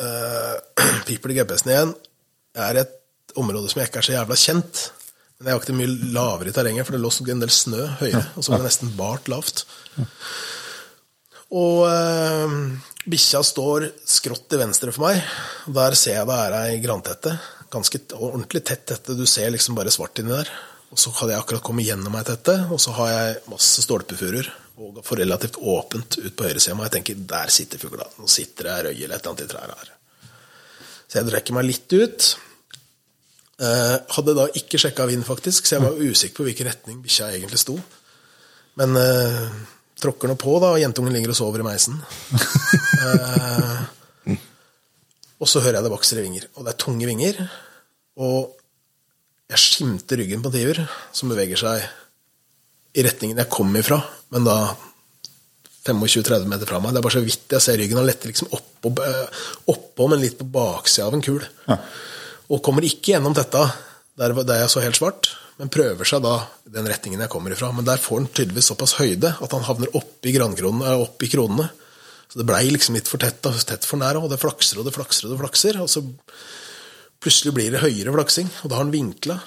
eh, piper det GPS-en igjen. Jeg er et område som jeg ikke er så jævla kjent. Men jeg jakter mye lavere i terrenget, for det lå en del snø høyere. Og så var det nesten bart lavt. Og eh, bikkja står skrått til venstre for meg. Der ser jeg det er ei grantette. Ganske ordentlig tett tette. Du ser liksom bare svart inni der. Og så hadde jeg akkurat kommet gjennom meg dette, og så har jeg masse stolpefurer. Og får relativt åpent ut på høyresida. Og jeg tenker der sitter fugla. Nå sitter det røy eller et eller annet i trærne her. Så jeg drekker meg litt ut. Eh, hadde da ikke sjekka vind, faktisk, så jeg var usikker på hvilken retning bikkja egentlig sto. Men eh, tråkker nå på, da, og jentungen ligger og sover i meisen. eh, og så hører jeg det vokser i vinger. Og det er tunge vinger. Og jeg skimter ryggen på Tiur, som beveger seg i retningen jeg kom ifra, men da 25-30 meter fra meg. Det er bare så vidt jeg ser ryggen. Han letter liksom oppå, eh, oppå men litt på baksida av en kul. Og kommer ikke gjennom dette der, der jeg så helt svart, men prøver seg da i den retningen jeg kommer ifra. Men der får han tydeligvis såpass høyde at han havner oppi opp eh, kronene. Så det blei liksom litt for tett og tett for nær, og det flakser og det flakser og det flakser. Og så plutselig blir det høyere flaksing, og da har han vinkla.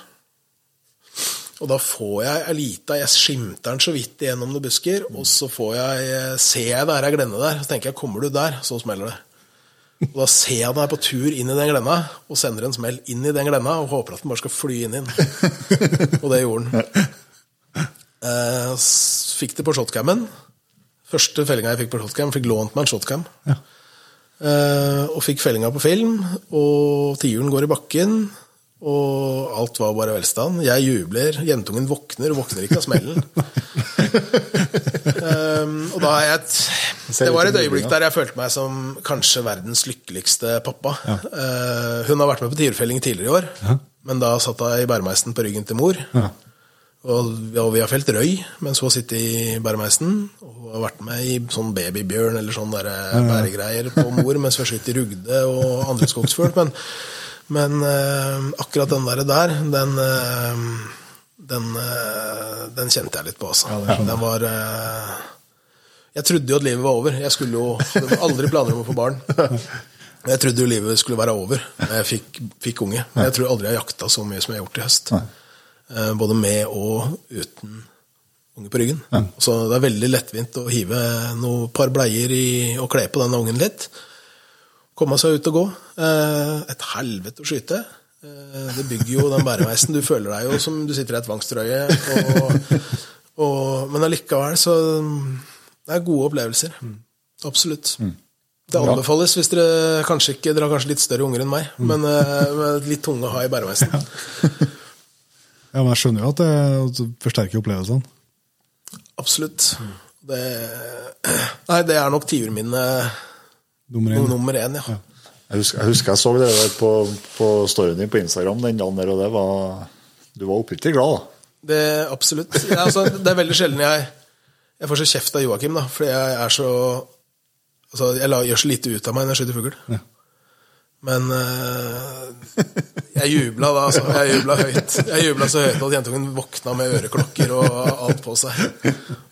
Og da får jeg ei lita Jeg skimter den så vidt igjennom noen busker, og så får jeg, ser jeg det er ei glenne der. Så tenker jeg, kommer du der, så smeller det. Og da ser jeg den er på tur inn i den glenna, og sender en smell inn i den glenna, og håper at den bare skal fly inn inn. og det gjorde den. Eh, fikk det på shotcammen. Første fellinga jeg fikk på shotcam, fikk lånt meg en shotcam. Eh, og fikk fellinga på film, og tiuren går i bakken. Og alt var bare velstand. Jeg jubler, jentungen våkner, og våkner ikke av smellen. um, og da er jeg et, Det var et øyeblikk der jeg følte meg som kanskje verdens lykkeligste pappa. Eh, hun har vært med på tiurfelling tidligere i år, men da satt hun i bæremeisen på ryggen til mor. Og, og vi har felt røy hun har sittet i bæremeisen. Og har vært med i sånn babybjørn eller sånn der bæregreier på mor mens vi har skutt i Rugde og andre skogsfugl. Men, men eh, akkurat den der, der den, eh, den, eh, den kjente jeg litt på, altså. den var Jeg trodde jo at livet var over. Jeg skulle jo, aldri planer om å få barn. Jeg trodde jo livet skulle være over da jeg fikk, fikk unge. Men jeg tror aldri jeg har jakta så mye som jeg har gjort i høst. Eh, Både med og uten unge på ryggen. Så det er veldig lettvint å hive noe par bleier i, og kle på denne ungen litt. Komme seg ut og gå. Eh, Et helvete å skyte. Eh, Det bygger jo den bæreveisen. Du føler deg jo som du sitter i et tvangstrøye. Og, og, men allikevel så Det er gode opplevelser. Absolutt. Det anbefales hvis dere kanskje ikke Dere har kanskje litt større unger enn meg, men eh, med litt tunge å ha i bæremeisen. Ja, men jeg skjønner jo at det, at det forsterker opplevelsene. Absolutt. Det, nei, det er nok tiurminnet Nummer nummer én, ja. Jeg husker, jeg husker jeg så det der på, på storyen din på Instagram den dagen der, og det var Du var oppriktig glad, da. Det Absolutt. Ja, altså, det er veldig sjelden jeg Jeg får så kjeft av Joakim, da, fordi jeg er så altså, Jeg gjør så lite ut av meg når jeg skyter fugl. Men uh, jeg jubla da, altså. Jeg jubla høyt. Jeg jubla så høyt at jentungen våkna med øreklokker og alt på seg.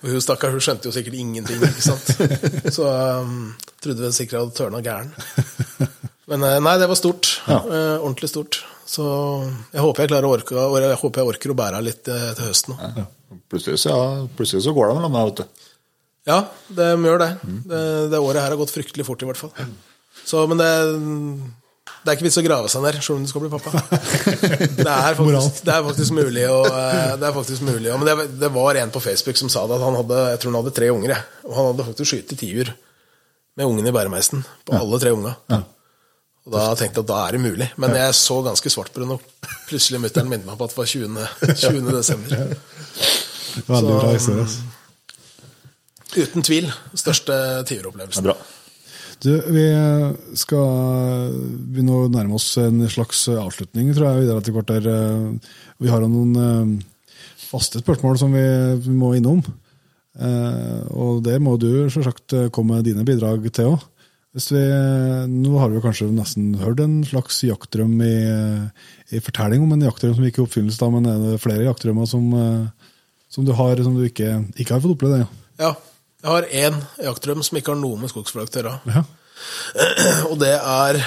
Og hun stakkar, hun skjønte jo sikkert ingenting, ikke sant. Så um, trodde vel sikkert jeg hadde tørna gæren. Men uh, nei, det var stort. Eh, ordentlig stort. Så jeg håper jeg klarer å orke og jeg håper jeg orker å bære av litt til høsten Ja. Plutselig så, ja, plutselig så går det mellom meg, vet du. Ja, det gjør det. det. Det året her har gått fryktelig fort, i hvert fall. Så, men det, det er ikke vits å grave seg ned, selv om du skal bli pappa. Det er faktisk, det er faktisk mulig å eh, Det er faktisk mulig og, Men det, det var en på Facebook som sa det, at han hadde jeg tror han hadde tre unger. Og han hadde faktisk skutt tiur med ungen i bæremeisen på alle tre unga. Og da tenkte jeg at da er det mulig. Men jeg så ganske svart på det nå. plutselig mutter'n minnet meg på at det var 20. 20. desember. Veldig bra historie. altså. Uten tvil største Det er tiuropplevelsen. Du, vi skal begynne å nærme oss en slags avslutning, tror jeg, videre. Der. eh, Vi har noen eh, faste spørsmål som vi må innom. Eh, Og det må du selvsagt komme med dine bidrag til òg. Nå har vi kanskje nesten hørt en slags jaktdrøm i, i fortelling om en jaktdrøm som gikk i oppfyllelse, da, men er det flere jaktdrømmer som, eh, som du har som du ikke, ikke har fått oppleve? Ja. Ja. Jeg har én jaktdrøm som ikke har noe med skogsfløyt å gjøre. Og det er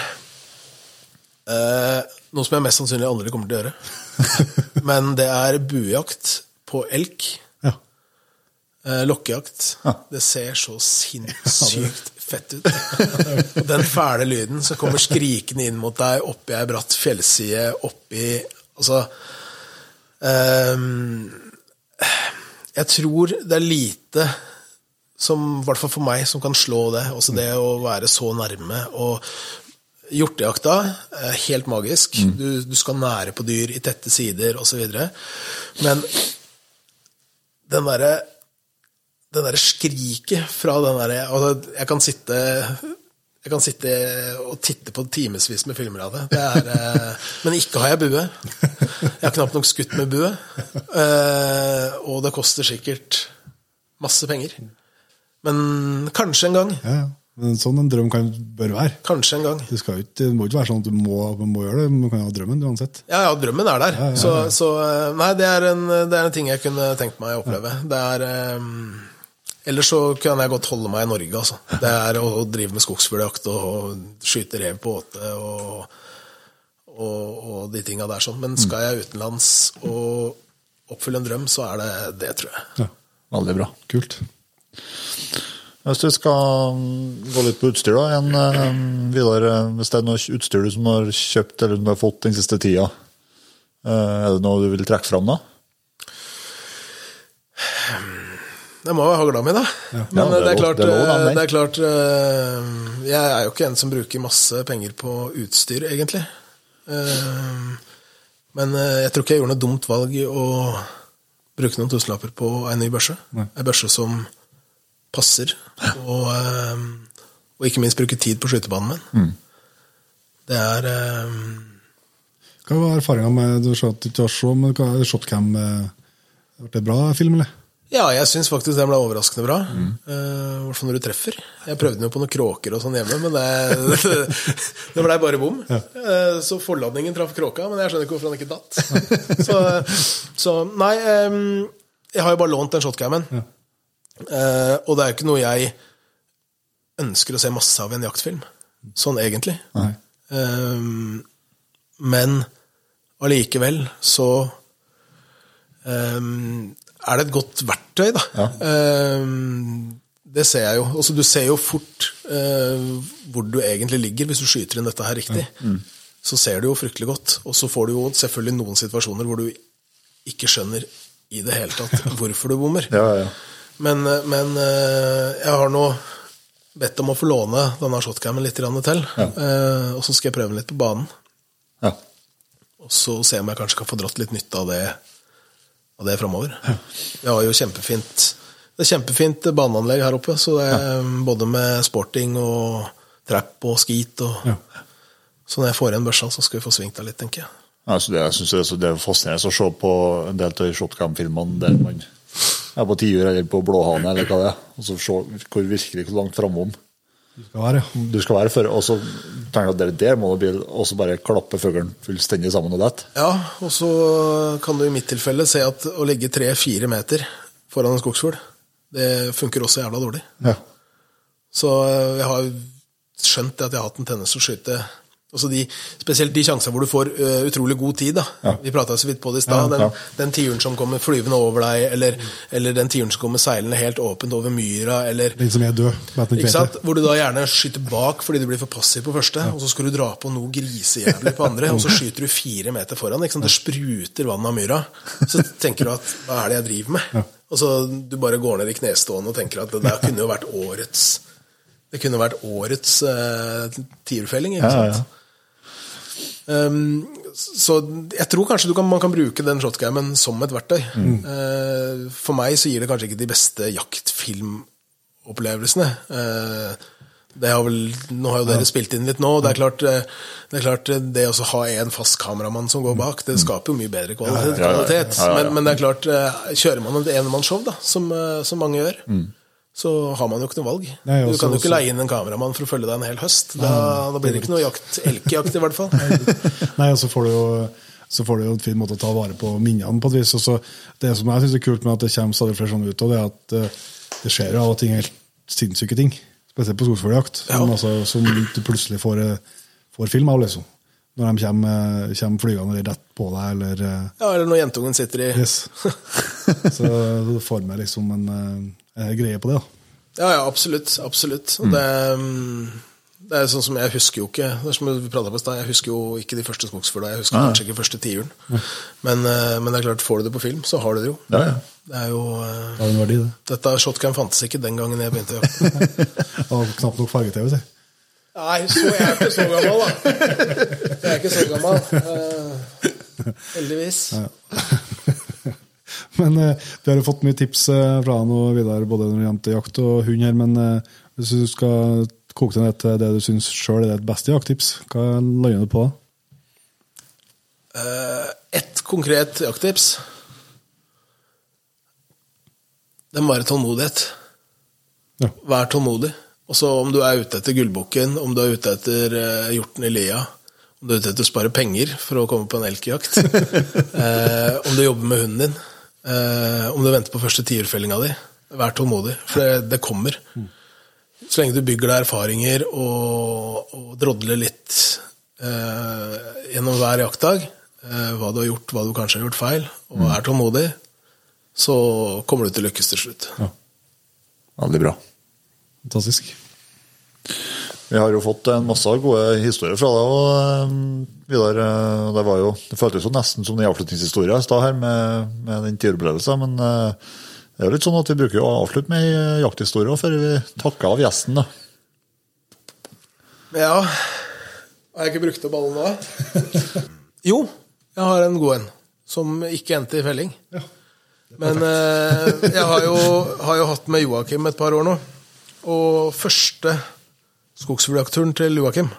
eh, noe som jeg mest sannsynlig aldri kommer til å gjøre. Men det er buejakt på elk. Ja. Eh, lokkejakt. Det ser så sinnssykt fett ut. Og den fæle lyden som kommer skrikende inn mot deg oppi ei bratt fjellside, oppi Altså eh, Jeg tror det er lite som, i hvert fall for meg, som kan slå det. Også det å være så nærme. Og hjortejakta er helt magisk. Du, du skal nære på dyr i tette sider osv. Men den derre den derre skriket fra den derre altså, Jeg kan sitte jeg kan sitte og titte på timevis med filmer av det. det er, eh, men ikke har jeg bue. Jeg har knapt nok skutt med bue. Eh, og det koster sikkert masse penger. Men kanskje en gang. Ja, ja. Men sånn en drøm kan, bør være. Kanskje en gang. Det, ikke, det må ikke være sånn at du må, må gjøre det, men du kan ha drømmen uansett. Ja, ja, drømmen er der. Så, så eh, nei, det er, en, det er en ting jeg kunne tenkt meg å oppleve. Det er um, Ellers så kunne jeg godt holde meg i Norge, altså. Det er å, å drive med skogsfugljakt og, og skyte rev på åte og, og, og de tinga der sånn. Men skal jeg utenlands og oppfylle en drøm, så er det det, tror jeg. Ja. Veldig bra. Kult. Hvis du skal mm, gå litt på utstyr, da, igjen, eh, Vidar. eh, Hvis det er noe utstyr du som har kjøpt eller du har fått den siste tida, eh, er det noe du vil trekke fram da? Det må være hagla mi, da. Men Ja, det er det, er klart, det er lov eh, det er klart eh, Jeg er jo ikke en som bruker masse penger på utstyr, egentlig. Eh, Men eh, jeg tror ikke jeg gjorde noe dumt valg i å bruke noen tusenlapper på ei ny børse. Ei børse som passer, og, eh, og ikke minst bruke tid på skytebanen min. Det er um... Hva var erfaringa med du sa at du ikke har så, men hva er Shotcam? eh, Ble det bra film, eller? Ja, jeg syns faktisk den ble overraskende bra. Mm. I hvert fall når du treffer. Jeg prøvde den jo på noen kråker og sånn hjemme, men det, det blei bare bom. Eh, så forladningen traff kråka, men jeg skjønner ikke hvorfor han ikke datt. Så, så nei, eh, jeg har jo bare lånt den shotcamen, Eh, og det er jo ikke noe jeg ønsker å se masse av i en jaktfilm. Sånn egentlig. Eh, men allikevel så Ehm, er det et godt verktøy, da. Ehm, det ser jeg jo. Altså, du ser jo fort uh, hvor du egentlig ligger hvis du skyter inn dette her riktig. Så ser du jo fryktelig godt. Og så får du jo selvfølgelig noen situasjoner hvor du ikke skjønner i det hele tatt hvorfor du bommer. Ja, ja. Men, eh, men eh, jeg har nå bedt om å få låne denne shotcammen litt til. Ja. Og så skal jeg prøve den litt på banen. ja. Og så se om jeg kanskje kan få dratt litt nytte av det, av det framover. Vi har jo kjempefint Det er kjempefint baneanlegg her oppe, så det er både med sporting og trapp og skit og Så når jeg får igjen børsa, så skal vi få svingt av litt, tenker jeg. Altså det, jeg synes det, er så- det er fascinerende å se på en del av shotcam-filmene der man er på tiur eller på blåhane, eller hva det er, og så se hvor virkelig hvor langt framom du skal være, du skal være for, og så tenker jeg at det der må det bli, og så bare klappe fuglen fullstendig sammen og dette. Ja, og så kan du i mitt tilfelle se at å ligge tre-fire meter foran en skogsfugl, det funker også jævla dårlig. Ja. Så eh, jeg har skjønt at jeg har hatt en tendens til å skyte altså de, Spesielt de sjansene hvor du får uh, utrolig god tid. da. Vi prata så vidt på det i stad. Ja, ja. Den, den tiuren som kommer flyvende over deg, eller, eller den tiuren som kommer seilende helt åpent over myra, eller Den som er død. ikke sant? Hvor du da gjerne skyter bak fordi du blir for passiv på første, og så skal du dra på noe grisejævlig på andre, og så skyter du fire meter foran. Ikke sant? Det spruter vann av myra. Så tenker du at hva er det jeg driver med? Og så du bare går ned i knestående og tenker at det der kunne jo vært årets Det kunne vært årets uh, tierfelling, ikke Ja, ja, sant? Um, så jeg tror kanskje du kan, man kan bruke den shotgamen som et verktøy. Uh, for meg så gir det kanskje ikke de beste jaktfilmopplevelsene. Uh, det har vel, nå har jo dere spilt inn litt nå. og Det er klart eh, det, er klart, eh, det å ha en fast kameramann som går bak, det skaper jo mye bedre kvalitet. ja, ja. Ja, ja, ja. Men, men det er klart, eh, kjører man et enmannsshow, som, som mange gjør, så har man jo ikke noe valg. Nei, du kan jo ikke også- leie inn en kameramann for å følge deg en hel høst. Da, da blir det ikke noe jakt, elgjakt, i hvert fall. Nei, og så får du jo så får du jo en fin måte å ta vare på minnene på et vis. Også, det som jeg syns er kult med at det kommer stadig flere sånne ut, det er at eh, det skjer jo av og til helt sinnssyke ting. Spesielt på skogsfugljakt, som, altså, som du plutselig får, eh, får film av, liksom. Når de kommer, kommer flygende rett på deg, eller eh, Ja, eller når jentungen sitter i Yes. Så du får med liksom eh, en greie på det, da. Ja, ja, absolutt. Absolutt. Og Det, mm, det er sånn som jeg husker jo ikke det er som vi pratet på sted, Jeg husker jo ikke de første skogsfugla. Jeg husker kanskje ikke første tiuren. Men, eh, men det er klart, får du det på film, så har du det jo. Ja, ja. Det er jo eh, Det er en verdi, det. Dette shotgun fantes ikke den gangen jeg begynte å jakte. Og knapt nok farge-TV, si. Nei, så jeg er ikke så gammel, da. Jeg er ikke så gammel. eh, heldigvis. Men eh, vi har jo fått mye tips eh, fra han og Vidar, både når det gjelder jakt og hund her, men eh, hvis du skal koke det ned til det du syns sjøl er et beste jakttips, hva lander du på da? Eh, Ett konkret jakttips. Det må være tålmodighet. Ja. Vær tålmodig. Også om du er ute etter gullbukken, om du er ute etter hjorten i lia, om du er ute etter å spare penger for å komme på en elgjakt, eh, om du jobber med hunden din, eh, om du venter på første tiurfellinga di, vær tålmodig, for det, det kommer. Så lenge du bygger deg erfaringer og, og drodler litt eh, gjennom hver jaktdag, eh, hva du har gjort, hva du kanskje har gjort feil, og er tålmodig, så kommer du til å lykkes til slutt. Ja. Veldig bra. Fantastisk. Vi har jo fått en masse gode historier fra deg og Vidar. eh, Det, var jo, det føltes jo nesten som den avslutningshistoria i stad her med, med den tiuropplevelsen, men eh, det er jo litt sånn at vi bruker å avslutte med ei jakthistorie før vi takker av gjesten. da. Ja Har jeg ikke brukt opp alle nå? jo, jeg har en god en. Som ikke endte i felling. Men eh, jeg har jo, har jo hatt med Joakim et par år nå. Og første skogsfugljaktturen til Joakim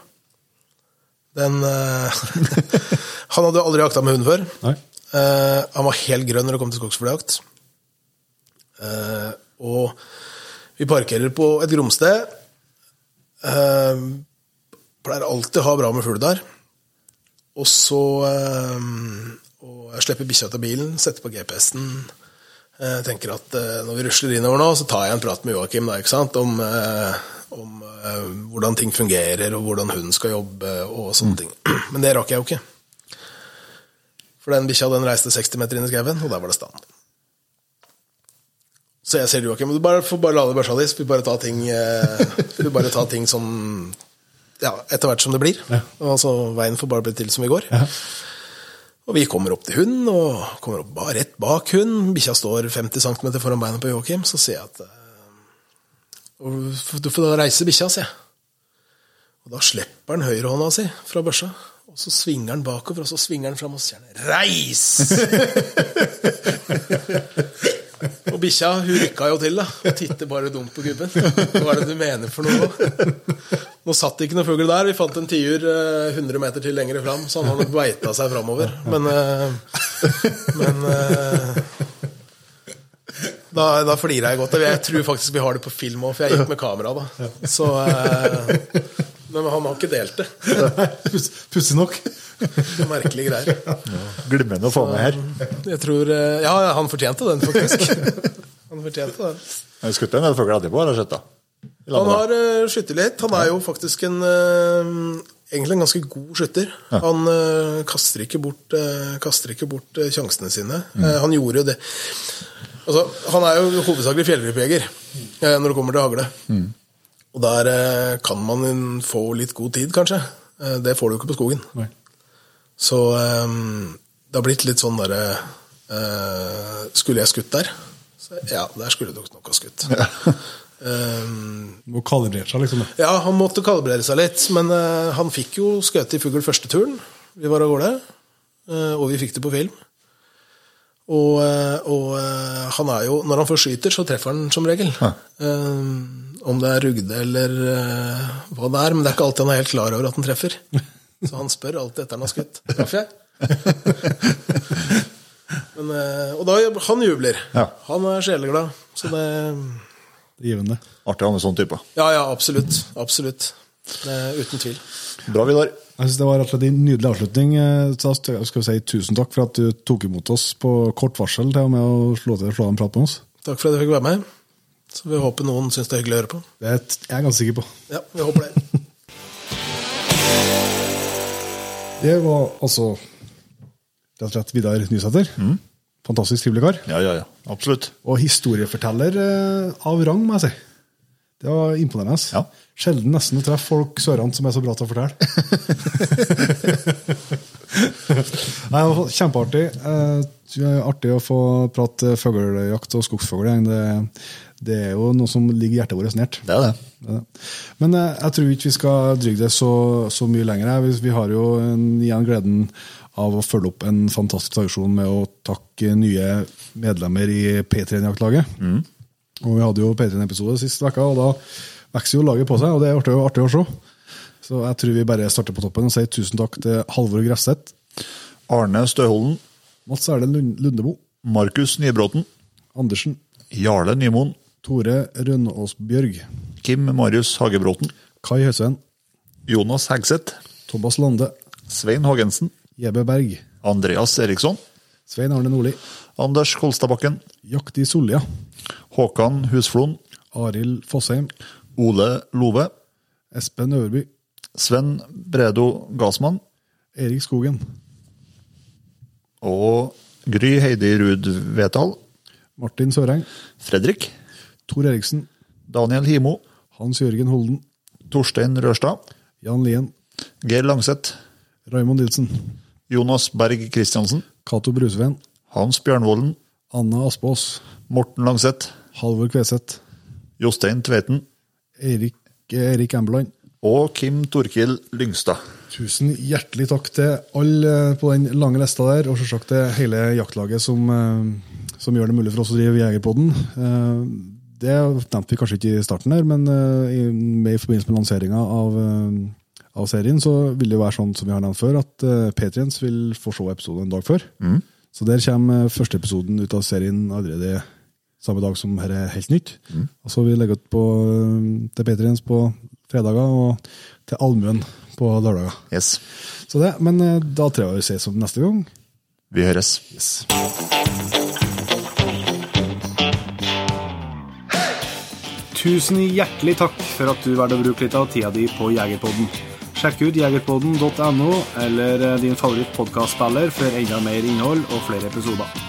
Den eh, Han hadde jo aldri jakta med hund før. Nei. Eh, han var helt grønn når det kom til skogsfugljakt. Eh, og vi parkerer på et gromsted. Eh, pleier alltid å ha bra med fugl der. Og så eh, og Jeg slipper bikkja til bilen, setter på GPS-en. Jeg tenker at eh, når vi rusler innover nå, så tar jeg en prat med Joakim da, ikke sant? om, eh, om eh, hvordan ting fungerer, og hvordan hun skal jobbe og sånne ting. Men det rakk jeg jo ikke. For den bikkja den reiste 60 meter inn i skauen, og der var det stand. Så jeg sier til Joakim du bare, får bare lade børsa di, så vi bare ta ting, eh, vi bare tar ting som ja, etter hvert som det blir. Altså, veien får bare bli til som vi går. Og vi kommer opp til hund, og kommer opp rett bak hund. Bikkja står 50 cm foran beina på Joakim, så sier jeg at eh, og Du får da reise bikkja, sier jeg. Og da slipper han høyrehånda si fra børsa, og så svinger han bakover, og så svinger han fram, og sier 'reis'! og bikkja hun rykka jo til, da, og titter bare dumt på gubben. Hva er det du mener for noe? Nå satt det ikke noen fugl der. Vi fant en tiur eh, 100 meter til lenger fram, så han har nok beita seg framover. Men, eh, men eh, da, da flirer jeg godt. Jeg tror faktisk vi har det på film òg, for jeg gikk med kamera da. Så, eh, men han har ikke delt det. Puss- Pussig nok. Merkelige greier. Glimrende å få med her. Jeg tror eh, Ja, han fortjente den, faktisk. Han fortjente den. Har du skutt en del fugl etterpå, har jeg sett? da? Han har uh, skutt litt. Han er jo faktisk en uh, egentlig en ganske god skytter. Han uh, kaster ikke bort, uh, kaster ikke bort uh, sjansene sine. Eh, han gjorde jo det Altså, han er jo hovedsakelig fjellrypejeger eh, når det kommer til hagle. Og der eh, kan man få litt god tid, kanskje. Eh, det får du ikke på skogen. Nei. Så det har blitt litt sånn derre eh, Skulle jeg skutt der? Så, ja, der skulle du nok ha skutt. Eh, Må kalibrere seg, liksom. da. ja, han måtte kalibrere seg litt, men uh, han fikk jo skutt i fugl første turen. Vi var av gårde, Uh, og vi fikk det på film. Og, eh, og eh, han er jo Når han først skyter, så treffer han som regel. Eh, om det er rugde eller hva det er, men det er ikke alltid han er helt klar over at han treffer. Så han spør alltid etter han har skutt. Traff jeg? Men, og da han jubler. Ja. Han er sjeleglad. Så det Givende. Artig å ha med sånn type. Ja, ja, absolutt. Absolutt. Det er uten tvil. Bra, Vidar. Jeg synes Det var rett og slett en nydelig avslutning. Eh, Så skal vi si tusen takk for at du tok imot oss på kort varsel til og med å slå til slå en prat med oss. Takk for at jeg fikk være med. Så vi håper noen syns det er hyggelig å høre på. Det er jeg er ganske sikker på. Ja, vi håper det. Det var altså rett og slett Vidar Nysæter. Fantastisk trivelig kar. Ja, ja, ja. Absolutt. Og historieforteller eh, av rang, må jeg si. Det var imponerende. Ja. Sjelden nesten å treffe folk sørant som er så bra til å fortelle. Nei, Kjempeartig. Eh, artig å få prate fuglejakt og skogsfugl. Det, det er jo noe som ligger hjertet vårt nært. Det er det. Det er det. Men eh, jeg tror ikke vi skal drygge det så, så mye lenger. Vi, vi har jo en, igjen gleden av å følge opp en fantastisk tradisjon med å takke nye medlemmer i P3-jaktlaget. Og Vi hadde jo P3-episode sist uke, og da vokser jo laget på seg, og det er artig, artig å se. Så jeg tror vi bare starter på toppen og sier tusen takk til Halvor Gresseth, Arne Støholden, Mats Erlend Lund- Lundemo, Markus Nybråten, Andersen, Jarle Nymoen, Tore Rønåsbjørg, Kim Marius Hagebråten, Kai Høsven, Jonas Hegseth, Thomas Lande, Svein Hagensen, Jebe Berg, Andreas Eriksson, Svein Arne Nordli, Anders Kolstadbakken, Jakti i Sollia, Håkan Husflon, Arild Fossheim, Ole Love, Espen Øverby, Sven Bredo Gassmann Erik Skogen, og Gry Heidi Ruud Vetal, Martin Søreng, Fredrik, Tor Eriksen, Daniel Himo, Hans Jørgen Holden, Torstein Rørstad, Jan Lien, Geir Langseth, Raymond Nilsen, Jonas Berg Kristiansen, Cato Brusveen, Hans Bjørnvolden, Anna Aspås, Morten Langseth, Halvor Kveseth, Jostein Tveiten Erik, Erik Embeland. og Kim Torkil Lyngstad. Tusen hjertelig takk til alle på den lange lista der, og selvsagt til hele jaktlaget som, eh, som gjør det mulig for oss å drive Jegerpodden. Eh, Det nevnte vi kanskje ikke i starten her, men eh, i, i forbindelse med lanseringa av, av serien, så vil det være sånn som vi har nevnt før, at Patriens vil få se episoden en dag før. Så der kommer første episoden ut av serien allerede samme dag som her er helt nytt. Og så vi legge ut på, eh, til Patriens på fredager og til allmuen på lørdager. Yes. Så det, Men eh, da tror jeg vi ses om neste gang. Vi høres. Yes. Tusen hjertelig takk for at du valgte å bruke litt av tida di på Jegerpodden. Sjekk ut jegerpodden.no eller din din favorittpodkastspiller for enda mer innhold og flere episoder.